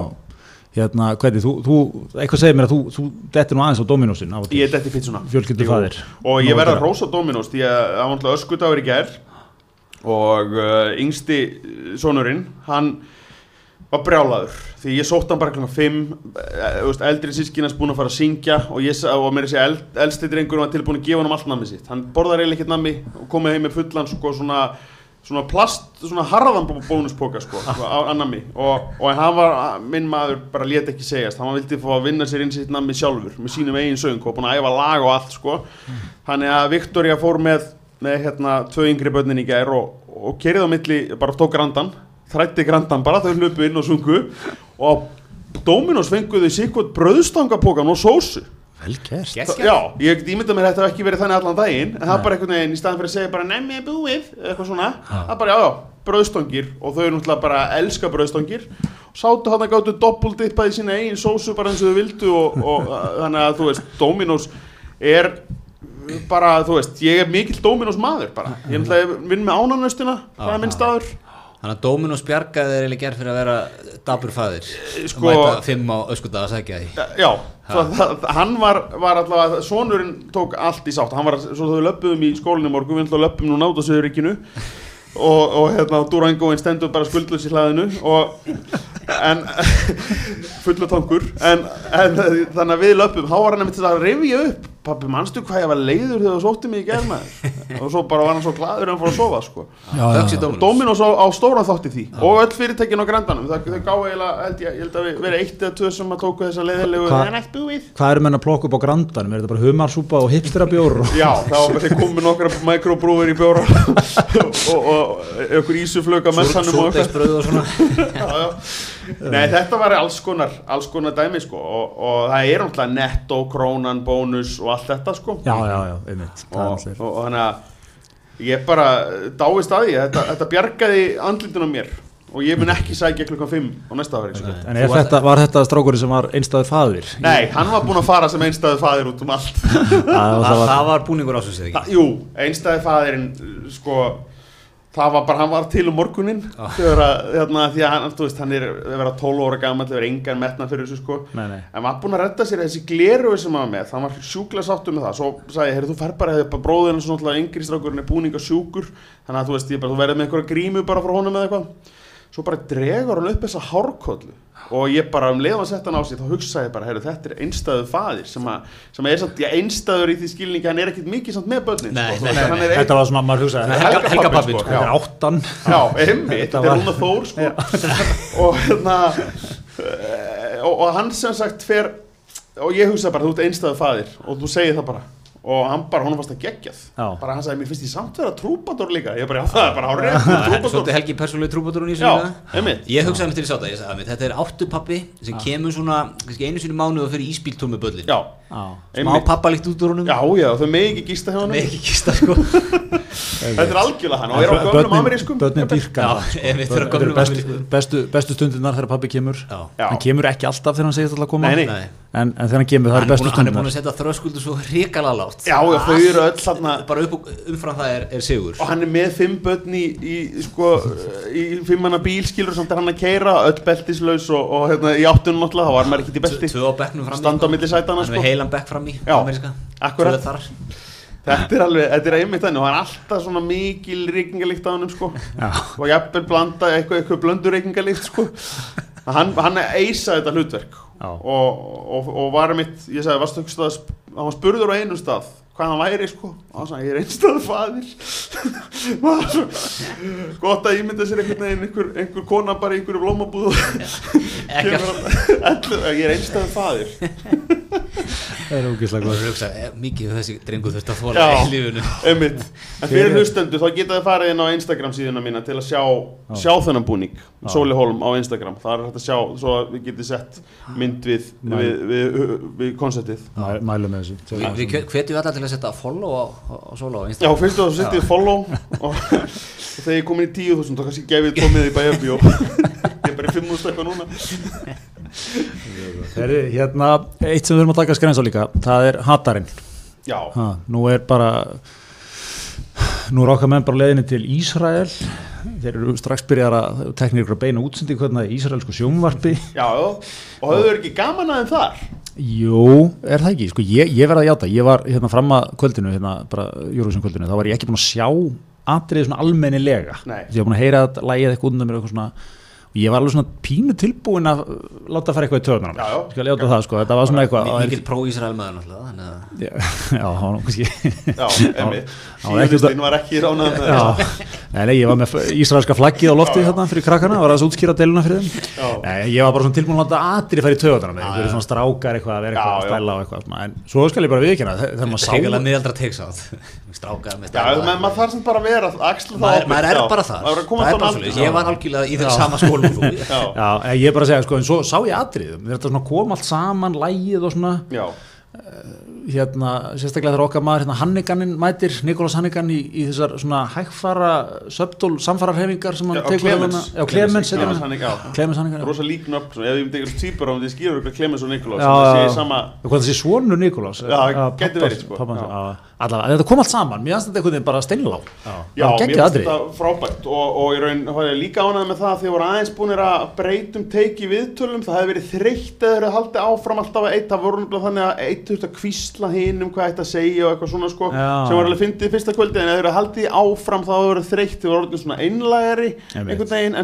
S2: Hérna, hvernig, þú, þú, eitthvað segir mér að þú, þú dettir nú aðeins á Dominosin á
S3: ég dætti fýtt svona. Og ég
S2: Nóg
S3: verð
S2: að
S3: að rósa Dominos því að það var náttúrulega öskudagur í gær og uh, yngsti sonurinn hann var brjálaður því ég sótt hann bara kl. 5 uh, veist, eldri sískinans búin að fara að syngja og, ég, og mér er segja eld, eldsti drengur var tilbúin að gefa hann allt nammi sitt hann borðar eiginlega ekkert nammi og komið heim með fullan sko, svona, svona plast svona harðan bó- bónuspoka sko, á, nammi og, og hann var minn maður bara lét ekki segjast hann vildi fá að vinna sér inn sitt nammi sjálfur með sínum eigin söng og búin að æfa lag og allt sko. þannig að Viktoria fór með með hérna tvö yngri börnin í gær og, og kerið á milli, bara tók grandan þrætti grandan bara, þau hlupu inn og sungu og Dominos fenguðu sikkert bröðstangapokan og sósu.
S2: Vel gert.
S3: Já, ég ímynda mér að þetta hef ekki verið þannig allan daginn en það er bara einhvern veginn í staðan fyrir að segja bara nefni er búið, eitthvað svona. Það er bara, já, já, bröðstangir og þau eru náttúrulega bara að elska bröðstangir og sátu hann að gáttu doppeldippað í sína eigin sósu bara eins og þau vildu og, og þannig að þú veist, Dominos er bara, þú veist, ég er mikill Dominos maður bara, ég er náttúrulega vinn með ánanöstina, það er minn staður.
S1: Þannig að Dominos bjargaði þeir eiginlega gerð fyrir að vera dabur fæðir
S3: Sko-
S1: Mæta fimm á öskudag að segja því.
S3: Já, svo, það, hann var, var allavega, sonurinn tók allt í sátt, hann var, svo þau löpum í skólinni morgun, við ætlum að löpum núna át á Söðuríkinu og, og hérna, Durangoinn stendur bara skuldlös í hlaðinu og, en fullu tankur en, en þannig að við löpum þá var hann einmitt að rifja upp. Pappi, manstu hvað ég var leiður þegar þú sótti mig í germaður og svo bara var hann svo gladur en fór að sofa sko.
S1: Í Dominos
S3: á, á stóra þátt í því. Og öll fyrirtækin á grandanum. Það, þau gáði eiginlega, held ég, ég held að við verið eitt eða tvö sem að tóku þessa leiðilegu það
S2: Hvað eru menn að plokka upp á grandanum? Er þetta bara humarsúpa og hipsterabjór?
S3: Já, þá þeir komu nokkra mikrobrúður í bjóra. Og, og einhver ísuflöka messanum og eitthvað.
S1: Súrdegsbröð og svona.
S3: Já, já. Nei, þetta var alls konar, alls konar dæmi sko og, og það er náttúrulega netto, krónan, bónus og allt þetta sko.
S2: Já, já, já, einmitt.
S3: Og, og, og þannig að ég bara dáist að því, þetta, þetta bjargaði andlitun á mér og ég mun ekki sækja klukkan 5 á næsta ári sko.
S2: En er þetta, var þetta strákurinn sem var einstæði faðir?
S3: Nei, hann var búinn að fara sem einstæðu faðir út um allt.
S2: Það,
S1: Það,
S2: það var,
S1: það var búningur ásins eða
S3: Þa,
S1: ekki?
S3: Jú, einstæði faðirinn sko, það var bara, hann var til um morgunin þegar að, hérna, því að hann, þú veist, hann er að vera 12 óra gammal, það er engan metna fyrir þessu sko.
S2: Nei, nei.
S3: en var búinn að redda sér þessi gleru sem hann var með, hann var sjúklega sáttu með það. Svo sagði ég, heyrðu þú fer bara, hefur bróðin svo náttúrulega yngri strákurinn er búninga sjúkur. Þannig að þú veist, ég bara, þú verður með einhverja grímu bara frá honum eða eitthvað. Svo bara dregur hann upp þessa hárkollu og ég bara um leiðum að setja hann á sig þá hugsaði ég bara, heyrðu þetta er einstæðu faðir sem, að, sem er samt, já, einstæður í því skilningi hann er ekkit mikið samt með börnin
S1: Nei,
S3: sko,
S1: nei,
S3: hann er
S2: Þetta var svona, maður hugsaði.
S3: Helga-
S2: Þetta
S3: Helga
S1: pabbinn,
S3: pabbinn,
S1: sko.
S3: já.
S2: er áttan.
S3: Já, einmitt,
S2: Þetta
S3: þetta er
S2: var-
S3: Rúna Þór sko. Og hérna eh, og, og hann sem sagt fer og ég hugsa bara, þú ert einstæðu faðir og þú segir það bara og hann bara, hún fannst að geggjað.
S2: Já.
S3: bara hann sagði, mér finnst ég samt vera trúbadur líka. Ég bara, já, það er bara hárið
S1: Svolítið Helgi persónuleg trúbáturinn í
S3: einmitt.
S1: Ég hugsaði mér til þess að ég sagði að þetta er áttupappi sem kemur svona kannski einu sinni í mánuð og fyrir íspíltúr með
S3: Já,
S1: Smá pappa líkt út úr honum.
S3: Já, já, þau megi ekki gísta hjá hann
S1: Með ekki kista sko.
S3: Þetta er algjörlega hann og er á gömlum amerískum.
S2: Börnin dýrka. Bestu,
S1: amerískum.
S2: bestu, bestu stundirnar þegar pabbi kemur En, en þegar hann kemur það
S1: er
S2: bestu
S1: búinn- hann er búin að setja þröskuldu svo hrikalega lágt
S3: Já, já, þau eru öll þarna
S1: Bara upp umfram það er, er sigur
S3: og hann er með fimm börn í, í sko, í fimmanna bíl skilur samt er hann að keira öll beltislaus og, og hérna, í áttunum náttúrulega þá var maður ekki í belti
S1: Tvö á bekknum fram
S3: Standa á milli sætanna,
S1: Hann er
S3: sko.
S1: með heilan bekk fram í
S3: þetta er alveg, þetta er einmitt þannig og hann er alltaf svona mikil reykingalikt á hann sko.
S2: Já.
S3: og jafnvel blanda eitthvað, eitthvað blöndu reykingalikt sko. hann, hann eisaði þetta hlutverk. Og, og, og var einmitt ég sagði, varstu ekki stað hann var spurður á einu stað hvað hann væri sko. Og hann sagði, ég er einstæðu faðir. Var svo gott að ímynda sér einhvern veginn einhver, einhver kona bara í einhverju blómabúð og
S1: Ekkert.
S3: kemur hann ellu, ég er einstæðu faðir.
S2: Það er ógislega
S1: Þú
S2: góð
S1: verður að hugsa, eh, mikið þessi drengur þurft að þóla
S3: Já.
S1: í lífunu
S3: Einmitt. En fyrir hlustendur þá geta þið farið inn á Instagram síðuna mína til að sjá, sjá þennan búning Sóli Holm á Instagram. Það er hægt að sjá svo að við getið sett mynd við,
S2: Mæ-
S3: við, við, við konceptið.
S2: Mæ- Mælum með þessu.
S1: Við við hvetjum alla til að setja follow á, á, á Sóla á
S3: Já,
S1: Instagram
S3: fyrst og það settið follow. Og, og þegar ég er komin í 10.000 þá kannski gefið komið í bæjarbjó ég er bara í 5.000 eitthvað núna.
S2: Það er hérna, eitt sem við erum að taka skræns á líka Það er hatarinn.
S3: Já,
S2: ha, Nú er bara Nú er okkar menn bara leiðinni til Ísrael. Þeir eru strax byrjar að tekna ykkur að beina útsendi hvernig það er ísraelsku sjónvarpi.
S3: Já, já og höfðu ekki gaman aðeins þar
S2: Jú, er það ekki, sko, ég, ég verði að játa. Ég var hérna fram að kvöldinu hérna, bara Júruvísum kvöldinu, þá var ég ekki búin að sjá atriði svona almennilega.
S3: Nei.
S2: ég var búin að heyra að lægið eitthvað undan mér eitthvað svona og ég var alveg svona pínu tilbúin að láta fara eitthvað í það, sko, þetta var svona eitthvað
S1: Mikið pró-Ísrael maður náttúrulega
S2: Já, það var kannski
S3: Já,
S2: var ekki
S3: með
S2: Já, nei, ég var með ísraelska flaggið á lofti þarna fyrir krakkana, var að útskýra deluna fyrir þeim. Nei, ég var bara svona tilbúin að láta atrið fara í töðunar með einhverju svona strákar eitthvað að vera eitthvað að stæla en svo skal ég bara viðkynna
S1: Strákar með
S3: Já, menn maður þarf sem bara að vera axla það ábyrgð,
S1: maður er bara þar.
S3: Er koma
S1: Það er bara svolítið. Ég var algjörlega í þeim sama skólum þú.
S3: Já,
S2: Já, ég er bara að segja, sko, en svo sá ég atriðum, þetta svona kom allt saman, lægið og svona,
S3: já,
S2: hérna, sérstaklega þegar okkar maður, hérna, Hanniganin mætir, Nikolás Hannigan í, í þessar svona hægfara, söptól, samfararhefingar sem hann
S3: Clemens.
S2: hérna- Já, Clemens,
S3: Clemens. Hannigan.
S2: Clemens Hannigan, já.
S3: rosa líknöfn svona, ef ég myndi eitthvað týpur á
S2: hvað. Allavega, þetta kom allt saman, mér finnst þetta einhvern veginn bara steinlá.
S3: Já, mér finnst þetta frábært og, og í raun var ég líka ánægð með það að þið voru aðeins búinir að breytum teiki viðtölum, það hefði verið þreytt eða þeir haldið áfram alltaf að eitt það voru nefnilega þannig að eitt þurft að kvísla hinn um hvað eitt að segja og eitthvað svona sko
S2: Já.
S3: sem var alveg fyndið fyrsta kvöldi en ef þeir haldið áfram þá verið þreytt, þið voru einhvern veginn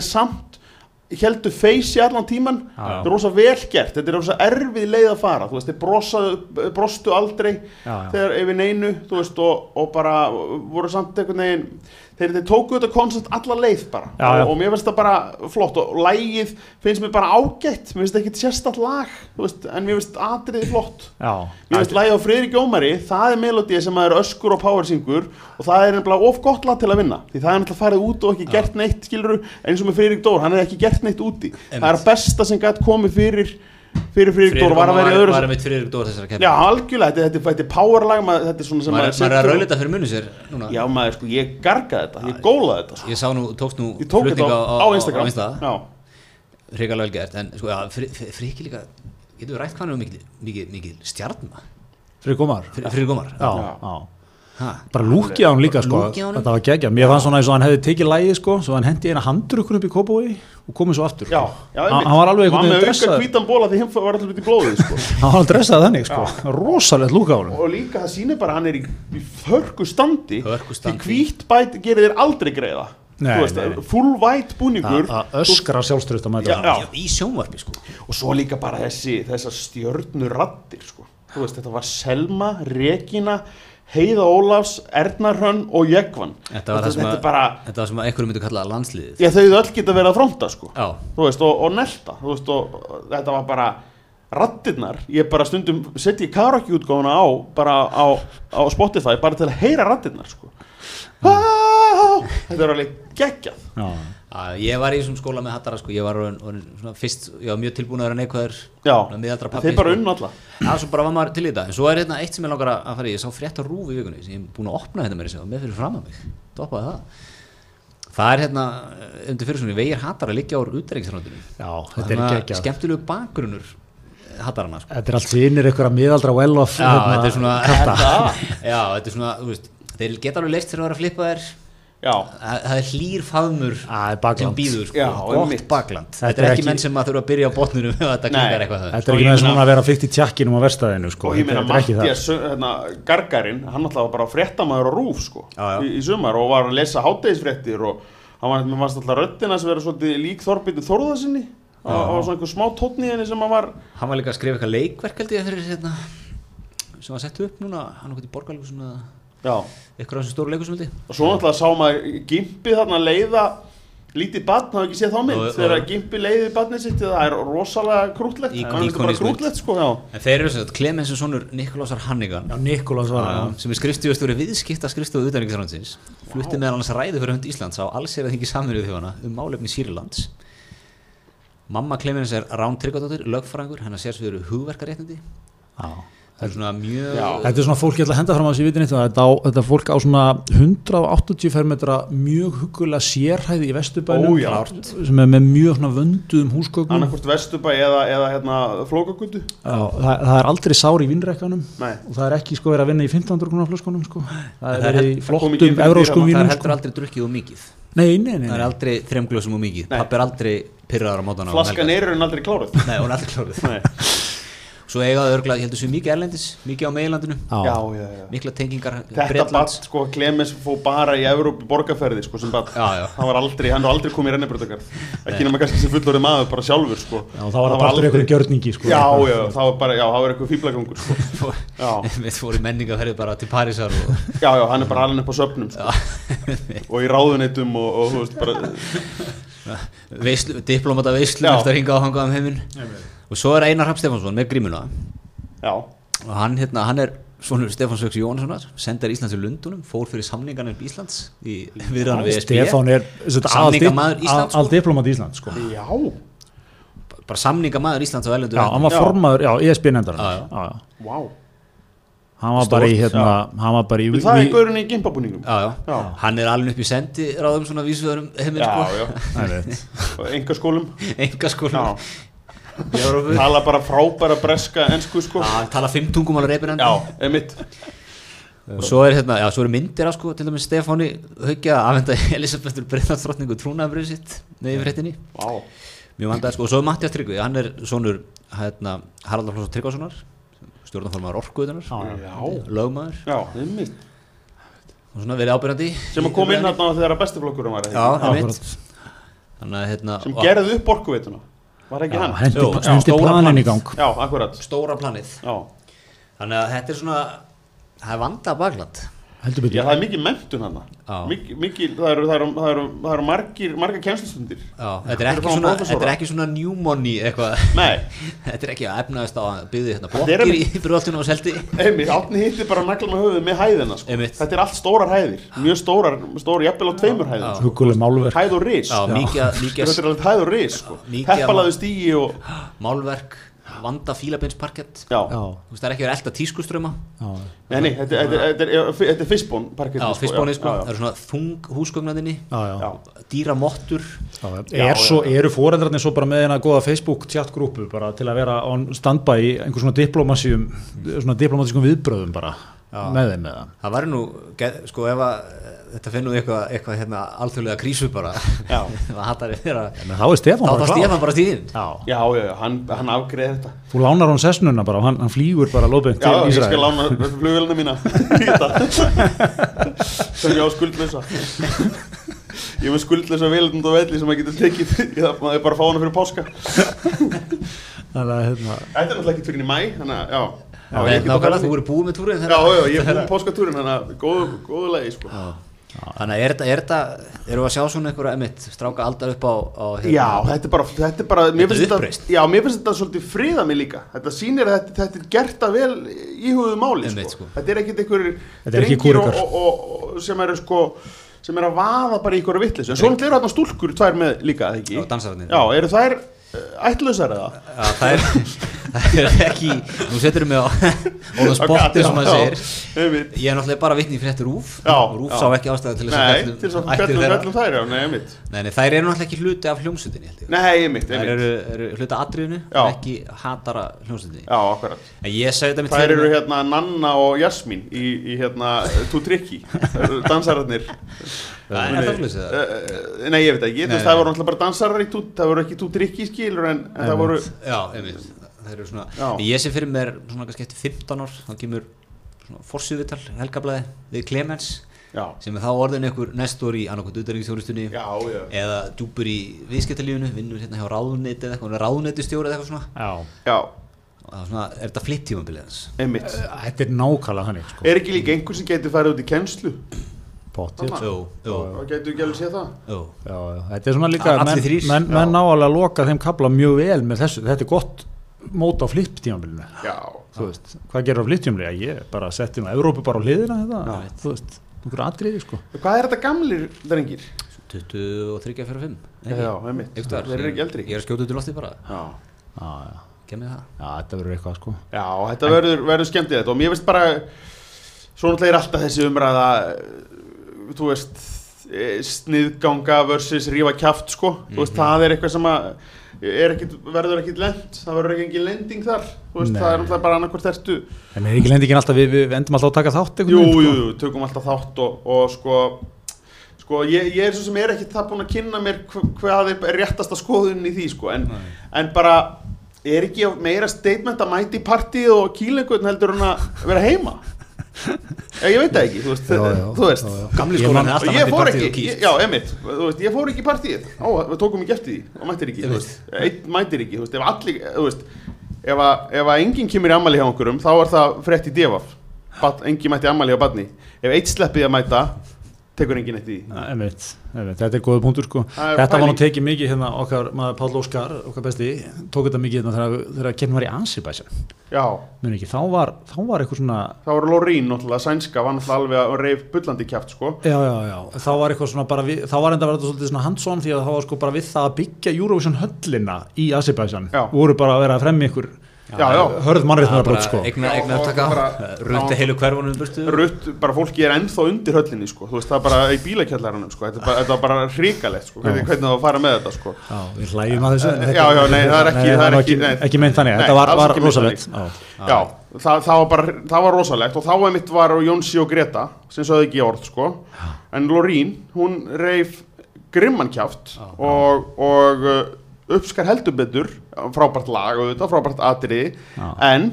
S3: face í allan tíman þetta er rosa vel gert, þetta er rosa erfið leið að fara, þú veist, þeir brosaðu, brostu aldrei
S2: Já, já.
S3: þegar yfir neinu, veist, og, og bara voru samt einhvern veginn þeir, þeir tóku þetta koncept alla leið bara.
S2: Já, já.
S3: Og, og mér finnst það bara flott og lægið finnst mér bara ágætt. Mér finnst ekki sérstætt lag, þú veist, en mér finnst atriði flott.
S2: Já,
S3: Mér finnst lagið á Friðrik Jómari, það er melodía sem að er öskur og powersingur og það er nefnilega of gott lag til að vinna. Því það er nefnilega farið út og ekki gert neitt skiluru eins og með Friðrik Dór, hann er ekki gert neitt úti. Það er að besta sem gætt komið fyrir fyrir Friðrik Dór var að vera í öðru
S1: Var mitt Friðrik Dór þessara
S3: Já,
S1: kemur
S3: algjörlega, þetta, þetta, þetta er powerlag maður, þetta er svona sem
S1: Maður
S3: maður
S1: er að raulita fyrir munni sér núna.
S3: Já, maður, sko, ég gargaði þetta, ég gólaði þetta sko.
S1: Ég sá nú, tókst nú
S3: Ég tók þetta
S1: flutninga
S3: á, á Instagram.
S1: á Insta.
S3: Já,
S1: Hrikalega vel gert En sko, já, Friki líka Getur við rætt hvað hann er mikil, mikil, mikil stjarnar
S2: fyrir komar
S1: Friðrik Gómar
S2: Já,
S3: Já.
S2: Já
S1: Ha,
S2: bara lúkið á hann líka sko, þetta var geggjað. Mér fannst svona eins og hann hefði tekið lægið sko svo hann hendi eina handur ykkur upp í kópói og komið svo aftur.
S3: Já,
S2: sko.
S3: já
S2: hann, hann var alveg einhvern
S3: Hann
S2: veginn
S3: því hinn var blóðið sko.
S2: hann var dressaður þannig sko, rosalegt lúkið á hann
S3: og líka það sýnir bara hann er í, í förku standi.
S1: Hörkustandi.
S3: því hvít bæt gerir þér aldrei greiða. Full white búningur.
S2: Að öskra sjálfströst að mæta
S3: Já,
S2: hann
S3: já.
S1: já, Í sjónvarpi sko.
S3: Og svo líka bara þessi þessar stjörnur rattir sko. Þú veist, þetta var Selma, Regina Heiða Ólafs, Erna Hrönn og Jekvan
S1: Þetta var það sem
S3: bara,
S1: Þetta var sem að einhverjum myndi kalla landsliðið.
S3: Já þau öll geta verið að fronta sko. Veist, og, og nelta veist, og, þetta var bara rattirnar, ég bara stundum setji karaoke útgáfuna á bara á, á Spotify, bara til að heyra rattirnar sko. Ah, þetta er alveg geggjað.
S2: Já,
S1: ég var í þessum skóla með hattara sko. Ég var orðinn svona fyrst, ég var mjög tilbúin að vera neikvæður miðaldra pabbi,
S3: þeir bara
S1: sko.
S3: unnu alla?
S1: Já, svo bara var maður til í þetta. En svo er hérna eitt sem ég langar að fara í. Ég sá frétt á rúf í vikunni sem ég er búin að opna þetta með þessi og með fyrir fram að mig. Doppaði það. Það er hérna, undir fyrir svona, vegir hattar að liggja á útreiksröndinu
S2: já, þetta er geggjað.
S1: Skemmtilegu bakgrunnur hattarana sko.
S2: þetta er allt sínir ykkur að miðaldra well off
S1: Já,
S2: hérna,
S1: þetta er svona
S2: þetta.
S1: Já, þetta er svona, þú veist Þeir geta alveg leist þegar að vera að flippa þér
S3: já,
S1: Það er hlýr faðmur sem býður sko,
S3: Já,
S1: gott
S3: einmitt.
S1: bakland.
S2: Þetta
S1: Þetta
S2: er
S1: ekki menn sem að þurfa að byrja á botnunum þetta
S2: þetta er ekki
S3: meina-
S2: svona að vera fyrst í tjakkinum á verstaðinu sko.
S3: og ég meina Mattias hérna, Gargarinn, hann alltaf var bara fréttamaður á rúf sko,
S1: Já, já.
S3: Í, í sumar og var að lesa hátægisfréttir og hann var, alltaf röddina sem vera svolítið lík Þorbjörn Þórðarsinni og og var svona einhver smá tónn í henni sem hann var
S1: Hann var líka að skrifa eitthvað leikverk held ég fyrir hérna, sem var sett upp núna. Hann okkur í borgarleikusum eða
S3: já,
S1: eitthvað af þessum stóru ég
S3: og svo náttúrulega sá maður Gimpi þarna leiða lítið barn, hafði ekki séð þá mynd
S1: Og-
S3: þegar Gimpi leiði barnið sitt það er rosalega krútlegt það krútlegt sko, já.
S1: En þeir eru sem sagt Clemens og sonur Nikolásar Hannigan. Sem er skrifstjóðstjóri viðskipta skrifstofu utanriksránsins flutti meðal annars ræðu fyrir hönd Íslands á allsér að þingi saminuðu þjóðana um málefni Sýrlands. Mamma Clemens er Rán Tryggvadóttir, lögfræðingur. Hennar sér það er svona mjög
S3: Já.
S2: Þetta er svona fólk, ég ætla að henda fram að þessi vitin þetta, þetta er fólk á svona 180 fermetra mjög hugulega sérhæði í
S3: já.
S2: sem er með mjög vönduðum húsgögnum
S3: annarkvort Vesturbæ eða, eða hérna, flókagutu
S2: Já, það, það er aldrei sár í vinnrekkanum
S3: Nei.
S2: og það er ekki sko verið að vinna í 1500 krónar flöskunum sko. það er
S1: það er
S2: verið í flottum evróskum
S3: dýramat.
S1: það er heldur
S2: sko.
S1: aldrei drukkið og mikið
S2: Nei, nei, nei,
S1: það er aldrei þremglösum og mikið
S3: Nei.
S1: pappi er aldrei pyrraðar á mótana
S3: flaskan er en aldrei kláruð
S1: Nei, hún er aldrei kláruð
S3: Nei.
S1: Svo eigaði örgla, ég heldur svo mikið erlendis mikið á meilandinu, mikla tengingar
S3: Þetta
S1: Bretlands.
S3: batt, sko, Clemens fó bara í Evrópi borgarferði, sko, sem batt. Hann var aldrei, hann var aldrei komið í rennibröðakar Ekki nema kannski sem fullorðið maður, bara sjálfur, sko.
S2: Já, það var það partur einhverjum gjörningi sko.
S3: Já, já, það var bara, já, það var eitthvað fýblagangur, sko.
S1: Við fórum menningaferðið bara til Parísar og
S3: já, já, hann er bara alveg upp á söpnum, sko. Og í ráðuneytum og, og, þú veist, bara
S1: veislu, diplomata veislu
S3: Já.
S1: eftir að ringa á hanga um heiminn og svo er Einar Rapp Stefánsson með grímuna
S3: Já,
S1: og hann, hérna, hann er svonur Stefán Söks Jónssonar sendar Íslands í Lundunum, fór fyrir samningarnir Íslands í viðræðanum við ESB
S2: Stefán er
S1: Samningamaður Íslands, sko.
S2: all diplomat í Íslands sko.
S3: já,
S1: bara samningamæður Íslands á Erlendu
S2: Já, hann var
S3: Já.
S2: formaður, já, ESB nefndar
S1: Já, já.
S3: vá
S2: Hann var
S1: Stórt,
S2: bara í hérna, hann var bara í
S3: Það er gaurinn í gimpabúningum
S1: já, já.
S3: Já.
S1: hann er alveg upp í sendi ráðum svona vísuðarum heiminn
S3: Já,
S1: sko.
S3: já, og enga skólum
S1: enga skólum
S3: tala bara frábæra breska ensku, sko.
S1: Já, hann tala fimm tungum alveg reypir
S3: Já, einmitt.
S1: Og svo er, hérna, já, svo er myndir af sko, til dæmis Stefáni Haugja að afhenda Elisabethur Breitlandsdrottningu trúnaðabrið sitt með yfirréttinni.
S3: Vá,
S1: mjög vandaði sko, og svo er Mattias Tryggvi hann er sonur hérna, Haraldar Flossar Tryggvasonar stjórnarformaður orkuðunar
S3: já,
S1: lögmaður.
S3: Já, einmitt.
S1: Og svona verið ábyrjandi
S3: Sem að koma inn hérna þegar að bestiflokkurum var
S1: já, einmitt. að hérna
S3: sem gerði upp orkuveituna var ekki hann?
S2: hendi, planin í gang.
S3: Já, akkurat.
S1: Stóra planið
S3: Já,
S1: Þannig að þetta er svona það er vanda bakland
S2: heldur
S3: Já
S2: betur
S3: það er mikið mentun hann
S1: Já.
S3: mikið, mikið, það eru, það eru, það eru, það eru margir, margar kennslustundir.
S1: Já, þetta er ekki svona, þetta er ekki svona new money eitthvað.
S3: Nei,
S1: Þetta er ekki að efnaðist á að byggði hérna
S3: Þetta
S1: blokkir í brjóðaltinu og seldi
S3: einmitt, átni hitti bara nagla með höfuð með hæðina sko. Þetta er allt stórar hæðir, mjög stórar, stórar jafnvel á tveimur hæðir
S1: Já.
S3: sko. Hæð og ris.
S1: Já, mikið, að- mikið
S3: Þetta er alveg hæð og ris sko. Heppalaðu stígi og
S1: málverk vanda veist, það er ekki verið elda tískuströma
S2: já,
S3: nei, nei, þetta þetta- þetta er- þetta er fissbón
S1: Já, fyrstbónið sko, það eru svona þung húsgögnaðinni
S2: já, já.
S3: já.
S1: dýra mottur
S2: Já,
S3: Já,
S2: er svo,
S3: já.
S2: eru foreldrarnir svo bara með eina góða Facebook chatgrúpu bara til að vera on standby í einhver svona diplomasíum svona diplomatískum viðbröðum bara með þeim með það
S1: Það væri nú, sko ef að þetta finnur eitthvað, eitthvað hérna alþjóðlega krísu bara.
S3: Já.
S1: við þeirra
S2: en þá er Stefán
S1: þá
S2: bara.
S1: Stefán bara stíðin
S2: já.
S3: Já, já, já, hann, hann afgreði þetta.
S2: Þú lánar hún sessnuna bara og hann, hann flýgur bara
S3: Já,
S2: til
S3: ég skal lána flugvelina mína. Sem ég á skuldlösa Ég er með skuldlösa velund og velli sem maður getur tekið ég maður bara að fá hana fyrir páska.
S2: Hérna,
S3: Þetta er náttúrulega ekki fyrir í mæ þannig að, já
S1: Nákvæmlega, þú eru búið með túrin
S3: Já, já, ég er búin með páskatúrin þannig að góðu, góðu lagi sko.
S1: Þannig að er þetta, er þetta, erum við að sjá svona einhverja emitt, stráka aldar upp á, á
S3: Já, þetta er bara, þetta er bara mér
S1: Þetta er
S3: finnst
S1: uppreisn.
S3: Já, mér finnst þetta svolítið friða mig líka Þetta sýnir að þetta, þetta er gert að vel íhugðu máli sko.
S1: sko.
S3: Þetta er ekkit einhver
S2: Þetta er ekki
S3: drengir og,
S2: kúrekar.
S3: og, og, og, sem eru sko sem eru að vaða bara í ykkur vittlis en svo náttúrulega eru þarna stúlkur tvær með líka, eða ekki?
S1: Já, dansararnir.
S3: Já, eru þær uh, ætlausar eða?
S1: Já, það er, það er ekki, nú setur við mig á óða spotti sem maður segir. Ég er náttúrulega bara vitni í fréttur Rúf
S3: Já,
S1: Rúf
S3: já.
S1: sá ekki ástæðu til þess að fjalla um
S3: fjallum þær, nei,
S1: þær eru náttúrulega ekki hluti af ég.
S3: Einmitt,
S1: Þær eru, eru hluti af atriðinu ekki hatara ég þetta mitt
S3: Þær eru hérna Nanna og Jasmín í, í hérna Tú Trikki. Dansararnir.
S1: Það?
S3: Uh, nei, ég veit ekki, það voru náttúrulega bara dansarar það voru ekki tút rikki skilur en, það voru,
S1: Já, einmitt Það eru svona
S3: Já.
S1: Ég sé fyrir mér svona kannski eftir 15 ár þá kemur svona forsýðvital helgablaði við Clemens
S3: já,
S1: sem er þá orðin einhver nestor í annarkvæmt
S3: já,
S1: eða djúpur í viðskiptalífunu vinnur hérna hjá ráðuneyti eða eitthvað ráðuneyti stjóri eða eitthvað svona.
S2: Já,
S3: já,
S1: og það er svona, er þetta flitt tímabilið hans?
S3: Einmitt.
S2: þetta er nákvæmlega þannig sko.
S3: Er ekki líka einhver sem getur farið út í kennslu?
S1: Jú,
S3: Og getur ekki alveg séð það?
S2: Já, já, þetta er svona líka menn, menn, menn náalega að loka þeim kabla mjög vel með þessu, þetta er gott mót á flip tímabilinu
S3: Já,
S2: þú veist, hvað gerir á flip tímabilinu ég bara setti nú Evrópu bara á hliðina þetta, þú veist, einhverju atriði sko.
S3: Hvað er þetta gamlir drengir?
S1: 23, 4, 5
S3: Já, já, einmitt,
S1: Þeir
S3: þeir eru ekki eldri.
S1: Ég er að skjóta út í lofti bara.
S3: Já,
S2: já, já,
S1: Kemur það?
S2: Já, þetta verður eitthvað sko.
S3: Já þetta verður, verður skemmtið þetta og mér veist bara, svo náttúrulega er alltaf þessi umræða, þú veist, eh, sniðganga versus rífa kjaft, sko, þú veist, það er eitthvað sem að, ekkit, verður ekkit lent, það verður ekki engin lending þar, veist, það er náttúrulega bara annarkvort ertu,
S2: en er ekki lendingin alltaf, við, við endum alltaf að taka þátt einhvern
S3: jú,
S2: veginn,
S3: jú,
S2: sko?
S3: jú, tökum alltaf þátt og, og sko, sko, ég, ég er svo sem er ekkit það búin að kynna mér hv- hvað er réttasta skoðun í því, sko, en, en bara, er ekki meira statement að mæti í partíð og kýlengun heldur en að vera heima? Ég veit það ekki, þú veist,
S2: Já, já,
S3: þú veist.
S2: já, Ég
S3: fór ekki, já, emitt, þú veist, ég fór ekki í partíið, á, við tókum ekki eftir því og mættir ekki, einn mættir ekki, þú veist, ef allir, þú veist, ef að, ef að enginn kemur í ammali hjá einhverjum, þá er það frétt í devaf, enginn mætti ammali hjá badni, ef eitt sleppið að mæta, tekur enginn eitt í
S2: einmitt, einmitt, þetta er góða punktur sko.
S3: Er
S2: þetta var nú tekið mikið hérna okkar maður Páll Óskar, okkar besti tók þetta mikið hérna þegar, þegar kemur var í ekki, þá var, þá var eitthvað svona
S3: það voru Lorín, náttúrulega, sænska, var náttúrulega alveg að reif bullandi kjátt, sko.
S2: já, já, já, þá var eitthvað svona bara við, þá var enda verið svolítið svona hands-on því að það var sko bara við það að byggja Eurovision höllina í Ansibæsjan, voru bara að vera að fremja ykkur
S3: Já, já,
S2: hörð mannréttnar brot sko.
S3: og
S1: upptaka
S3: Já.
S1: heilu hverfunum
S3: rutt, bara fólki er ennþá undir höllinni, sko, þú veist, það er bara í bílakjallarunum, sko, þetta er bara, þetta er bara hrikalegt, sko, hvernig, hvernig það var að fara með þetta, sko.
S2: Já, við hlægjum að þessu
S3: Já, já, nei, það er ekki-
S2: Nei,
S3: það er ekki- nei.
S2: ekki meint þannig, þetta var, var rosalegt. Já.
S3: Það, það, var bara, það var rosalegt og þá einmitt var Jónsi og Greta sem sögðu ekki orð sko en Lorín, hún reif grimman kjáft og, og uh, uppskar heldur betur frábært lag og þetta, frábært atriði
S2: Já.
S3: en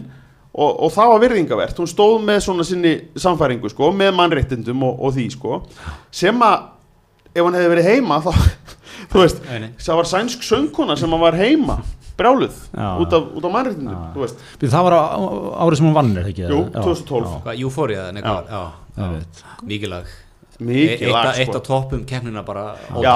S3: og, og það var virðingavert, hún stóð með svona sinni samfæringu sko, með mannréttindum og, og því sko sem að ef hann hefði verið heima þá, þú veist, það var sænsk söngkona sem var heima brjáluð
S2: Já.
S3: út af, út af mannréttindum, þú veist
S2: Býtu, það var árið sem hún vann er það ekki?
S3: Jú,
S2: Já,
S3: 2012.
S2: já,
S1: Hvað, Euphoria, nei, hvað, já,
S2: já, ég veit.
S1: mikið lag
S3: mikið
S1: eitt,
S3: sko
S1: af toppum keppnina bara
S3: já.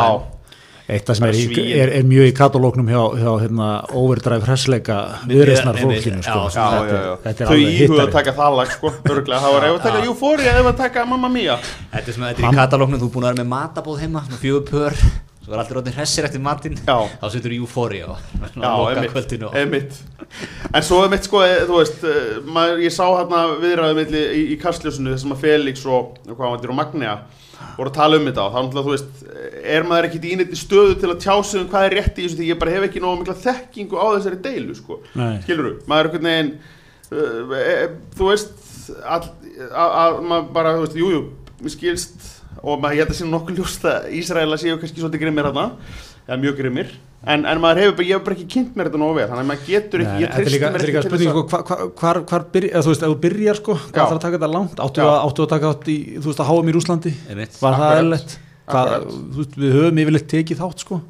S2: Eitt af sem er, í, er, er mjög í katalóknum hjá, hjá hérna, overdrive hressleika viðreisnar
S1: Einmitt,
S2: fólkinu
S1: já,
S2: sko. Þetta er- þetta er
S3: þau íhuga að taka það lag sko, örgulega, það var ef að taka Euphoria ef að taka Mamma Mia.
S1: Þetta er þetta er í katalóknum, þú er búin að vera með matabóð heima, fjögur pör, svo er allir rótið hressir eftir matinn,
S3: Já.
S1: þá setur þú Euphoria og
S3: Já,
S1: og
S3: einmitt. En svo einmitt sko, eh, þú veist eh, maður, ég sá hérna viðræðu milli í, í kastljósinu þessum að Felix og hvað hann og Magnea voru að tala um þetta og þá veist, er maður ekkit í neitt stöðu til að tjá sig um hvað er rétt í þessu? Því ég bara hef ekki nógu mikla þekkingu á þessari deilu, sko. Skilur þú, maður er einhvern veginn uh, e, þú veist að, að maður bara, þú veist, jújú jú, skilst og maður að sé nokkuð ljóst að Ísraela séu kannski svolítið grimmir hérna eða mjög grimmir, en, en maður hefur bara, ég hef bara ekki kynnt mér þetta nógu vel, þannig að maður getur ekki,
S2: Nei,
S3: ég
S2: líka,
S3: mér
S2: þetta er líka
S3: ekki til
S2: spurning
S3: þess
S2: sko, hvar, hvar, hvar, hvar byrja, þú veist, ef þú byrjar sko, hvað þarf að taka þetta langt. Áttu, að, áttu að taka átt í, þú veist, að háum í Rúslandi var það veist, við höfum yfirleitt tekið þátt sko.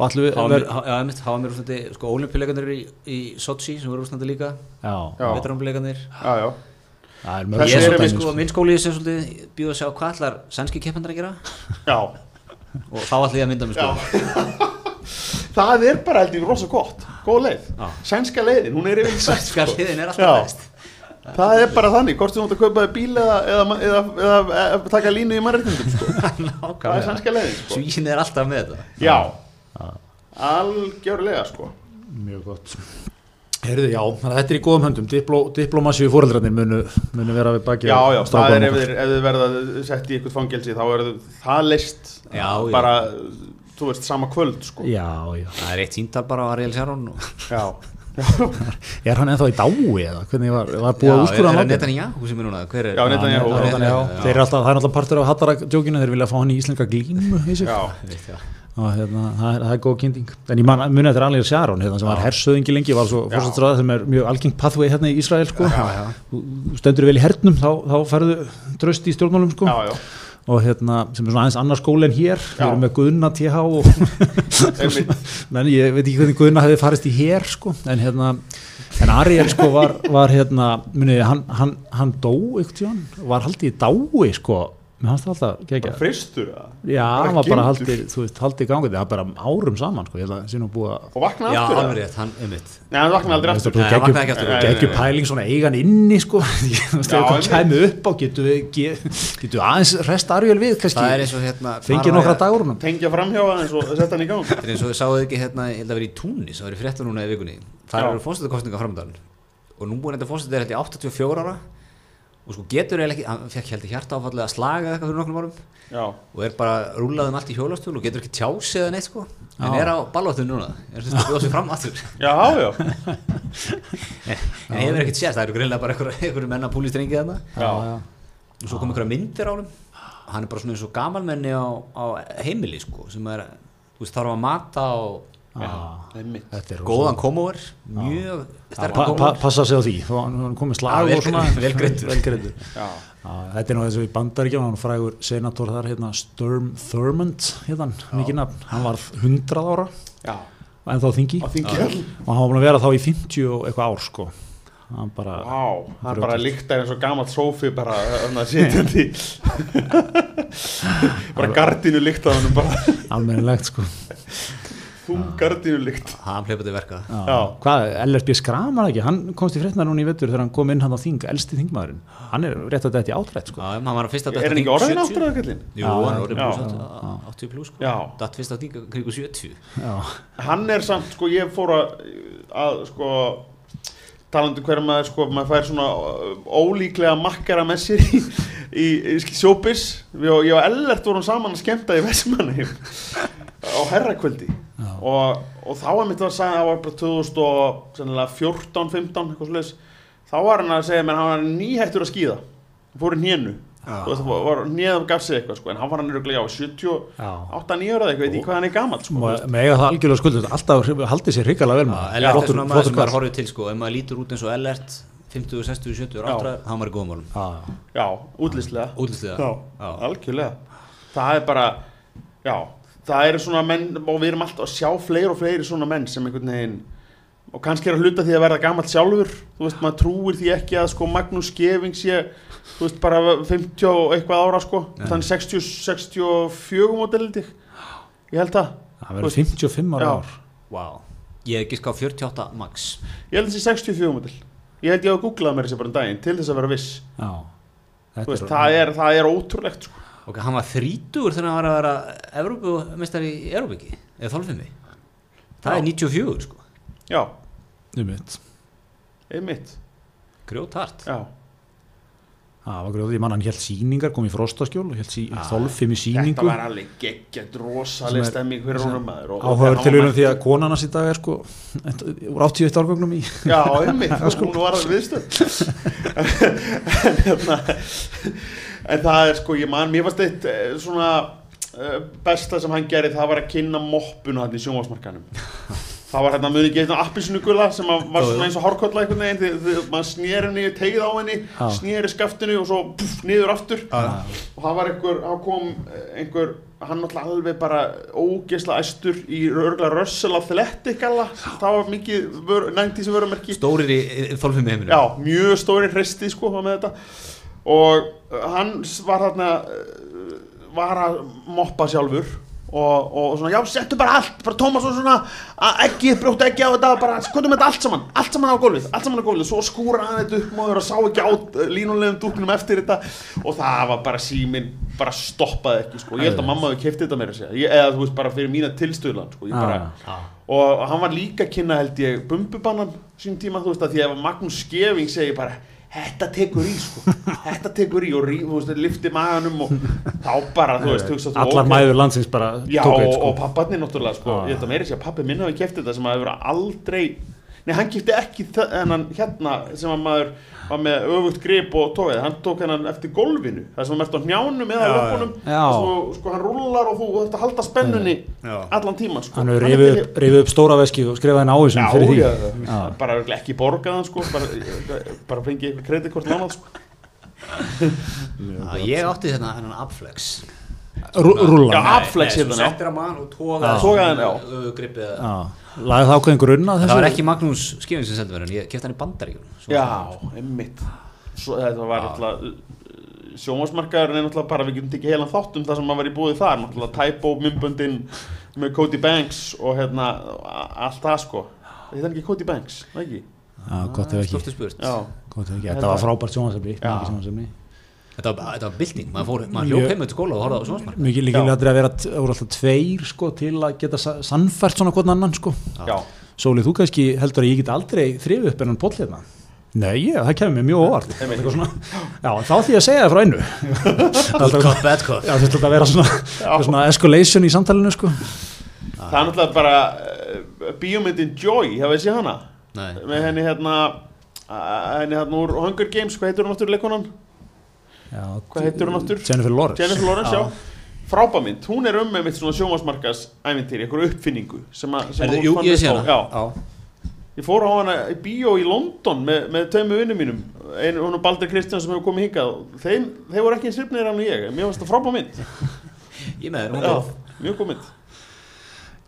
S2: Og allir við
S1: hafa mér úrstandi, sko, ólimpíuleikandir í, í Sochi sem voru úrstandi líka,
S2: já,
S3: Já.
S1: veteranbíuleikandir.
S3: Já, já,
S2: það er
S3: Þessi
S2: mörg
S1: Ég er svolítið,
S3: við,
S1: sko, minn skóli sem svolítið býð að sjá hvað allar sænski keppandar að gera.
S3: Já.
S1: Og þá ætlum ég að mynda mig, sko.
S3: Það er bara held ég rosa gott, góð leið
S1: Já.
S3: Sænska leiðin, hún er yfir
S1: Sænska liðin er alltaf
S3: Já.
S1: best.
S3: Það er bara þannig, hvort þú ert að kaupa bíl eða, eða, eða, eða, eða taka línu í mannréttindum sko. Það er sænska leiðin sko.
S1: Svín er alltaf með þetta.
S3: Já, algjörlega sko
S2: mjög gott Heyrðu, já, þetta er í góðum höndum Dipló, diplomasíu fóreldrarnir munu, munu vera við baki
S3: Já, já, það er ef þið, verða sett í eitthvað fangelsi þá er það leist
S1: Já, já.
S3: Þú veist, sama kvöld sko.
S2: Já, já,
S1: Það er eitt síntal bara á Ariel Sharon og...
S3: Já,
S2: er hann ennþá í dái eða hvernig var, var búið að
S1: Já,
S2: úrskurða
S1: er
S2: hann
S1: Netanyahu sem er núna? Hver er?
S3: Já, Netanyahu.
S1: Já,
S2: Netanyahu.
S1: já.
S2: Þeir eru alltaf, það er alltaf partur af hattarakjókinu þeir vilja fá hann í íslenska glímu
S3: já,
S2: og hérna, það er, það er góð kynning en ég man, muni þetta er alveg Sharon hérna, sem var hersöðingi lengi, var svo
S3: Já.
S2: fórstættsræða sem er mjög algengt pathway hérna í Ísrael sko.
S3: Já, já.
S2: Þú stendur vel í hernum þá, þá færðu tröst í stjórnmálum sko.
S3: já, já.
S2: Og hérna, sem er svona aðeins annar skóli en hér. Við erum með Guðna TH og menn ég veit ekki hvernig Guðna hefði farist í hér sko. en hérna en Ariel sko var, var hérna muniði, hann, hann, hann dó ykkur tíðan var haldið í dái sko mér fannst það alltaf gegja
S3: fristur það
S2: já, hann var bara haldið, þú veist, haldið gangið það er bara árum saman sko, ég held að sé nú búið að
S3: Og vakna
S1: Já,
S3: aftur
S1: alveg
S3: það
S1: rétt, hann, einmitt.
S3: Nei, hann vakna aldrei aftur.
S1: Nei, hann vaknaði ekki aftur.
S3: Nei.
S2: pæling svona eigan inni sko. Þú veist,
S3: Já,
S2: það kæmi upp á getur við ge- getum við aðeins rest Ariel við kannski?
S1: Það er eins og hérna...
S2: fengið nokkra dagurunum
S3: Tengja framhjá aðeins og setja hann í gang.
S1: Þetta er eins og þið Og nú búin þetta fórsetar held ég 84 ára og sko getur eiginlega ekki, hann fekk held ég hjarta áfallið að slaga eða eitthvað fyrir nokkrum árum.
S3: Já,
S1: og er bara rúlað um allt í hjólastúl og getur ekki tjásið eða neitt sko. En
S2: Já.
S1: er á ballóttu núna. Er sem að bjóða sér fram aftur.
S3: Já, já.
S1: En hefur ekkert sést, það eru greinlega bara einhver, einhver menna púlistrengi þarna.
S3: Já,
S1: og svo kom einhverja myndir á hann hann er bara svona eins og gamalmenni á, á heimili sko sem er, þú veist, þarf að mata og
S2: er
S1: góðan komóver mjög
S2: pa,
S1: komóver
S2: passa sig á því. Þá hann komið slag
S1: vel-
S2: og svona.
S1: vel greiddur.
S2: vel greiddur.
S3: Já,
S2: Já, þetta er nú þessu í bandaríkjum hann frægur senator þar hérna Sturm Thurmond hérna, hann var 100 ára.
S3: Já.
S2: En þá þingi.
S3: Á þingi.
S2: Og hann var búin að vera þá í 50 og eitthvað ár sko. Hann bara
S3: það er bara líktar eins og gamalt sófi bara þannig að sitjandi. Bara gardínu líkt á hann bara.
S2: Almennilegt sko
S3: þung gardínu líkt
S1: hann hleypa til verka.
S2: LSB skramar ekki, hann komst í fréttna núna í vettur þegar hann kom inn hann á þing, elsti þingmaðurinn. Hann er rétt að þetta í átrætt sko.
S3: Er hann ekki orðin áttur að kallinn?
S1: Jú,
S2: Já,
S1: hann er orðin
S3: já.
S1: pluss 80 80 pluss sko. Datt fyrst að þinga kringu 70
S2: Já,
S3: Hann er samt, sko, ég fór að, að sko talandi hverja maður, sko, maður fær svona ólíklega makkara með sér í, í, í sjópis ég og Ellert vorum saman að skemmta í Vestmanni á herrakvöldi. Og, og þá er mitt að sagði að það var bara 2014, 15 eitthvað sluðis, þá var hann að segja menn hann var nýhættur að skýða fór í var, var hnéð gaf sig eitthvað sko, en hann var hann öruglega á 78,
S2: já
S3: 9 ára eitthvað, veit ég hvað hann er gamall sko,
S2: með eiga það algjörlega skuldið alltaf haldið sér hrikalega vel
S1: Já,
S2: með
S1: Ellert er svona maður sem maður
S2: kall.
S1: horfið til sko. Ef maður lítur út eins og Ellert 50, 60, 70
S3: Já.
S1: áttræður, hann var í góðum málum.
S2: Já,
S3: já, útlýslega algjörlega. Það er bara, já það eru svona menn og við erum alltaf að sjá fleiri og fleiri svona menn sem einhvern veginn og kannski er að hluta því að verða gamalt sjálfur þú veist, maður trúir því ekki að sko Magnús Skeving sé, þú veist, bara 50 og eitthvað ára sko þannig 60, 64 mótelið ég. Held það,
S2: Það verður 55 ára ár.
S1: Wow. Ég hef ekki ská 48 max.
S3: Ég held þessi 64 mótel ég held ég að googlaði mér þessi bara um daginn til þess að vera viss. Veist, það, er, það er ótrúlegt sko.
S1: Ok, hann var þrítugur þegar hann var að vera Evrópumestari í Evrópiki eða þolfimi. Það
S3: Já.
S1: er 94 sko.
S3: Já,
S2: um mitt
S3: einmitt
S1: Grjótart
S3: já.
S2: Það var grjóð, ég man hann held síningar, kom í frostaskjól og held sí,
S1: Ah.
S2: þolfim í
S3: þetta
S2: síningu
S3: var alveg geggjart rosaleg
S2: Sem er-
S3: stemming fyrir honum maður þegar
S2: til unum því að konan hans í dag er sko úr 81 árgögnum í
S3: Já, einmitt, hún var viðstöð en, hérna, en það er sko, ég man, mér varst eitt eh, svona eh, besta sem hann gerði, það var að kynna moppuna hann í sjónvarsmarkanum það var hérna muni ekki eitthvað appisnugula sem var svona eins og hárkolla einhvern veginn því, því maður snýr henni, tegið á henni
S2: Já.
S3: snýri skaftinu og svo puff, niður aftur. Og það var einhver, hann kom eh, einhver, hann náttúrulega alveg bara ógeðsla æstur í örgulega Russell Athletic galla, það var mikið vör, 90s vörumerki.
S1: Stórir í þolfimi heiminu
S3: Já, mjög stóri hristi sko með þetta og uh, hann var þarna uh, var að moppa sjálfur og, og svona, já, settu bara allt. Bara Tómas og svona, að ekki, brjóttu ekki á þetta bara, skoðum þetta allt saman, allt saman á gólfið allt saman á gólfið, svo skúra hann þetta upp og sá ekki á uh, línulegum dúknum eftir þetta. Og það var bara síminn bara stoppaði ekki, sko, ég held að mamma hefði keift þetta meira að segja, ég, eða þú veist, bara fyrir mína tilstöðlan, sko, ég bara
S1: Já.
S3: og hann var líka að kynna held ég bumbubannan sín tíma þú veist að því að Magnús Skeving segi bara þetta tekur í sko þetta tekur í og rí, þú veist, lifti maganum og þá bara, þú veist, hugsa þú
S2: allar
S3: ok.
S2: mæður landsins bara
S3: Já,
S2: tók
S3: og,
S2: eitt sko
S3: og papparnir náttúrulega sko,
S2: Já.
S3: ég held að meiri sé að pappi minn hafi kæft þetta sem að hefur aldrei Nei, hann kipti ekki þe- þennan hérna sem að maður var með öfugt grip og tóið, hann tók hennan eftir golfinu það sem er á hnjánum eða löpunum svo, sko, hann rullar og þú þetta halda spennunni
S1: Já.
S3: allan tíman sko.
S2: hann
S3: til-
S2: upp, upp stóra veski og skrifaði henni á þessum fyrir því
S3: já,
S2: Já.
S3: bara ekki borgaðan sko, bara, bara fengi kreditkort lánað sko.
S1: Já, Ég átti þarna hennan Abflex
S2: rúlla
S3: Já. Abflex hérna,
S1: settir að mann og
S2: Já.
S1: tógaði
S3: Togaði
S2: lagði það ákveðin grunna
S1: Það var ekki Magnús Skifin sem sendi mér en ég kefti hann í bandaríkjum
S3: Já, einmitt. Svo, þetta var alltaf sjómasmarkaður er náttúrulega bara, við getum tekið heilan þátt um það sem maður var í búið þar, náttúrulega Typo, mymböndin með Cody Banks og hérna, allt það sko. Þetta er ekki Cody Banks, ekki?
S2: Já, gott ef ekki.
S1: Stórstu spurt.
S3: Já,
S2: Gott ef ekki, þetta var frábært sjónvarsefni
S1: Þetta var, þetta var bilding, maður, fór, maður hljók heim til skóla og horfði á sjónsmark
S2: mikið líka
S3: Já.
S2: að vera alltaf tveir sko til að geta sa- sannfært svona hvern annan sko.
S3: Já,
S2: Sólið, þú kannski heldur að ég get aldrei þrifið upp enn poll hérna? Nei, ég, það kemur mér mjög óvart. Svona, Já, þá því að segja það frá einu.
S1: Good cop, bad cop.
S2: Já, þetta að vera svona,
S3: Já.
S2: svona escalation í samtalinu sko.
S3: Það er náttúrulega bara uh, bíómyndin Joy, hafið þið séð hana?
S1: Nei,
S3: með henni hérna uh, henni hérna úr Hunger Games, hvað heitur hún aftur leikonan?
S2: Já,
S3: Hvað heitir hún aftur?
S2: Jennifer Lawrence.
S3: Jennifer Lawrence, já. frábæmynd, hún er um með mitt svona sjómasmarkas ævintýri, einhverju uppfinningu sem að sem hún
S1: jú,
S3: fann
S1: sé
S3: á.
S1: hana.
S3: Já, ég fór á hana í bíó í London með, með tveimur vinnum mínum. Einu hún og Baldur Kristján sem hefur komið hingað. Þeim, þeir voru ekki eins hrifnir hann og ég. En mér fannst það frábæð mynd.
S1: Ég með þér, hún
S3: já,
S1: góð
S3: mjög góð mynd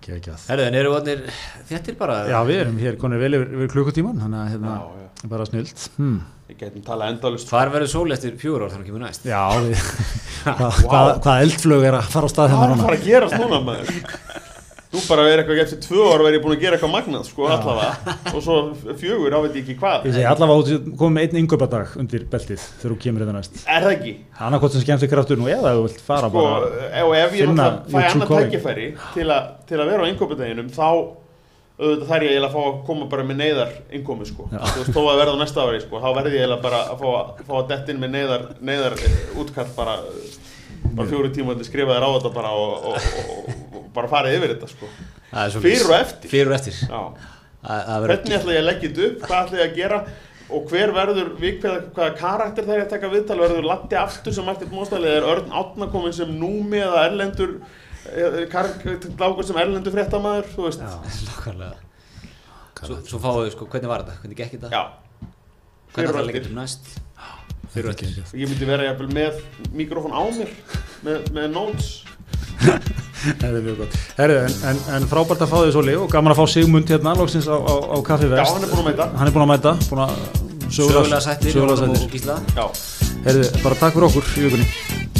S2: Kekjað.
S1: Herðu, en eru vatnir þettir bara
S2: Já, við erum hér konið vel yfir, yfir klukkutíman þannig að hérna,
S3: já, já.
S2: bara snilt hmm.
S3: ég getum talað endalust
S1: Hvar verður sól eftir fjögur ár þannig að kemur næst?
S2: Já, við, hvað, hvað, hvað eldflög er að fara á stað
S3: hvað
S2: hérna
S3: er að
S2: núna
S3: fara að gerast núna maður Nú bara verið eitthvað eftir tvö ár verið ég búin að gera eitthvað magnað sko allavega. Og svo fjögur á veit ég ekki hvað.
S2: Ég segi allavega komið með einn yngöpadag undir beltið þegar þú kemur þetta næst.
S3: Er það ekki?
S2: annarkot sem skemmt ykkur aftur nú eða þú vilt fara
S3: sko,
S2: bara
S3: og ef ég náttúrulega fæ annað tækifæri til, a, til að vera á innkópadeginum þá auðvitað þær ég eiginlega að fá að koma bara með neyðar innkómi sko,
S2: Já.
S3: þú veist, þó að verða á næsta ári sko, þá verði ég eiginlega bara að fá að, fá að detta inn með neyðar, neyðar eh, útkall bara, bara fjóri tíma að skrifa þér á þetta bara og, og, og, bara farið yfir þetta sko
S1: Það er.
S3: Fyrir og eftir.
S1: Fyrir og eftir. Það það
S3: hvernig ætla ég að leggja þetta upp, hvað ætla ég að gera og hver verður, hvaða, karakter þegar ég taka viðtal, verður Latti aftur sem Martin Móstæli, er Örn Átna komin sem númi eða erlendur lágur sem erlendur fréttamaður, þú veist
S1: Já, Svo, svo fáum við sko, hvernig var þetta? Hvernig gekk þetta?
S3: Fyrir
S1: ætlar
S3: og
S1: að leggja þetta næst? Fyrir eftir
S3: Ég myndi vera jafnvel með mikrofón á mér með, með notes
S2: Það er mjög gott. Herru, en, en, en frábært að fá þig Sóli og gaman að fá Sigmund hérna loksins á, á, á Kaffi
S3: Já,
S2: Vest.
S3: hann er búin að mæta
S2: Hann er búin að mæta, búin að
S1: Sögulega sættir
S2: sögulega sættir.
S3: Já,
S2: Herru, bara takk fyrir okkur í vikunni.